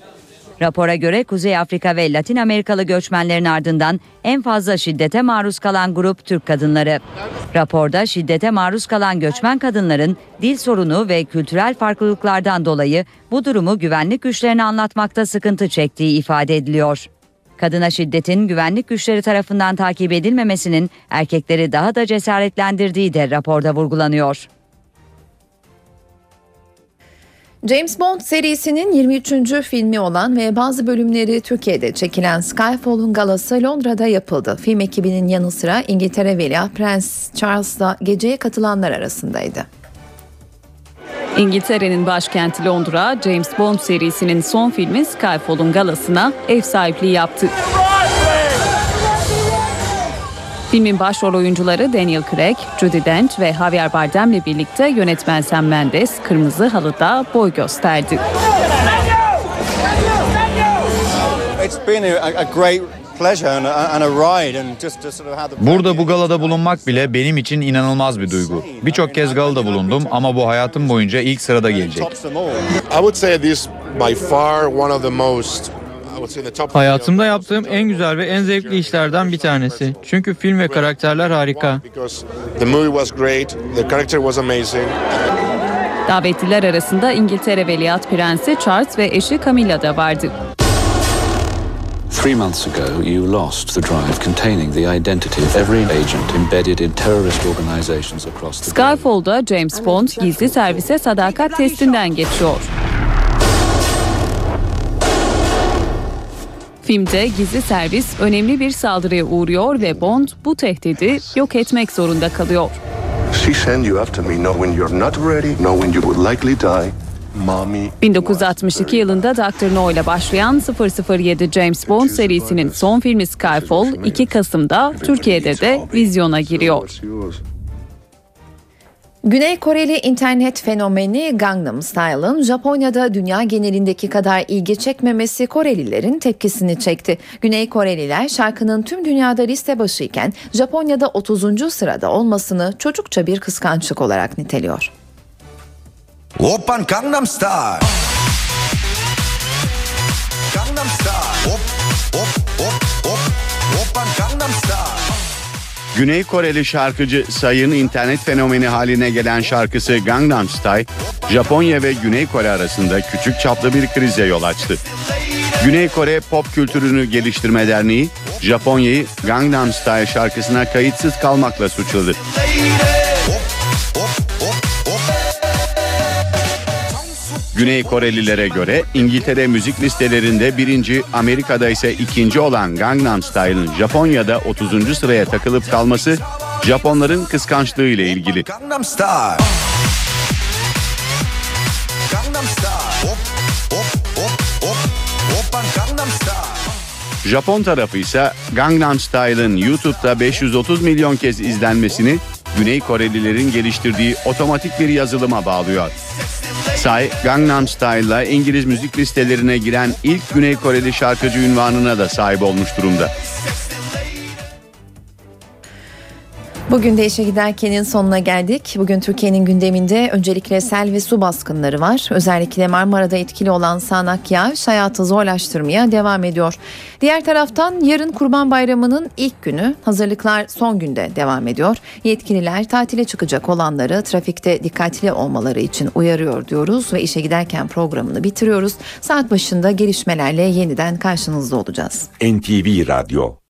Rapora göre Kuzey Afrika ve Latin Amerikalı göçmenlerin ardından en fazla şiddete maruz kalan grup Türk kadınları. Raporda şiddete maruz kalan göçmen kadınların dil sorunu ve kültürel farklılıklardan dolayı bu durumu güvenlik güçlerine anlatmakta sıkıntı çektiği ifade ediliyor. Kadına şiddetin güvenlik güçleri tarafından takip edilmemesinin erkekleri daha da cesaretlendirdiği de raporda vurgulanıyor. James Bond serisinin 23. filmi olan ve bazı bölümleri Türkiye'de çekilen Skyfall'un galası Londra'da yapıldı. Film ekibinin yanı sıra İngiltere Veliaht Prens Charles da geceye katılanlar arasındaydı. İngiltere'nin başkenti Londra, James Bond serisinin son filmi Skyfall'un galasına ev sahipliği yaptı. Filmin başrol oyuncuları Daniel Craig, Judi Dench ve Javier Bardem'le birlikte yönetmen Sam Mendes kırmızı halıda boy gösterdi. Burada bu galada bulunmak bile benim için inanılmaz bir duygu. Birçok kez galada bulundum ama bu hayatım boyunca ilk sırada gelecek. Hayatımda yaptığım en güzel ve en zevkli işlerden bir tanesi. Çünkü film ve karakterler harika. Davetliler arasında İngiltere Veliaht Prensi Charles ve eşi Camilla da vardı. Three months ago, you lost the drive containing the identity of every agent embedded in terrorist organizations across the globe. Skyfall'da James Bond gizli servise sadakat testinden geçiyor. Filmde gizli servis önemli bir saldırıya uğruyor ve Bond bu tehdidi yok etmek zorunda kalıyor. She sent you after me knowing you're not ready, knowing you would likely die. Mommy 1962 yılında Dr. No ile başlayan 007 James Bond serisinin son filmi Skyfall 2 Kasım'da Türkiye'de de vizyona giriyor. Güney Koreli internet fenomeni Gangnam Style'ın Japonya'da dünya genelindeki kadar ilgi çekmemesi Korelilerin tepkisini çekti. Güney Koreliler şarkının tüm dünyada liste başıyken Japonya'da 30. sırada olmasını çocukça bir kıskançlık olarak niteliyor. Open Gangnam Style. Gangnam Style. Hop hop hop. Open Gangnam Style. Güney Koreli şarkıcı Say'ın internet fenomeni haline gelen şarkısı Gangnam Style, Japonya ve Güney Kore arasında küçük çaplı bir krize yol açtı. Güney Kore Pop Kültürünü Geliştirme Derneği, Japonya'yı Gangnam Style şarkısına kayıtsız kalmakla suçladı. Güney Korelilere göre İngiltere müzik listelerinde birinci, Amerika'da ise ikinci olan Gangnam Style'ın Japonya'da 30. sıraya takılıp kalması Japonların kıskançlığı ile ilgili. Japon tarafı ise Gangnam Style'ın YouTube'da 530 milyon kez izlenmesini Güney Korelilerin geliştirdiği otomatik bir yazılıma bağlıyor. Say, Gangnam Style'la İngiliz müzik listelerine giren ilk Güney Koreli şarkıcı ünvanına da sahip olmuş durumda. Bugün de işe giderkenin sonuna geldik. Bugün Türkiye'nin gündeminde öncelikle sel ve su baskınları var. Özellikle Marmara'da etkili olan sağanak yağış hayatı zorlaştırmaya devam ediyor. Diğer taraftan yarın Kurban Bayramı'nın ilk günü hazırlıklar son günde devam ediyor. Yetkililer tatile çıkacak olanları trafikte dikkatli olmaları için uyarıyor diyoruz ve işe giderken programını bitiriyoruz. Saat başında gelişmelerle yeniden karşınızda olacağız. NTV Radyo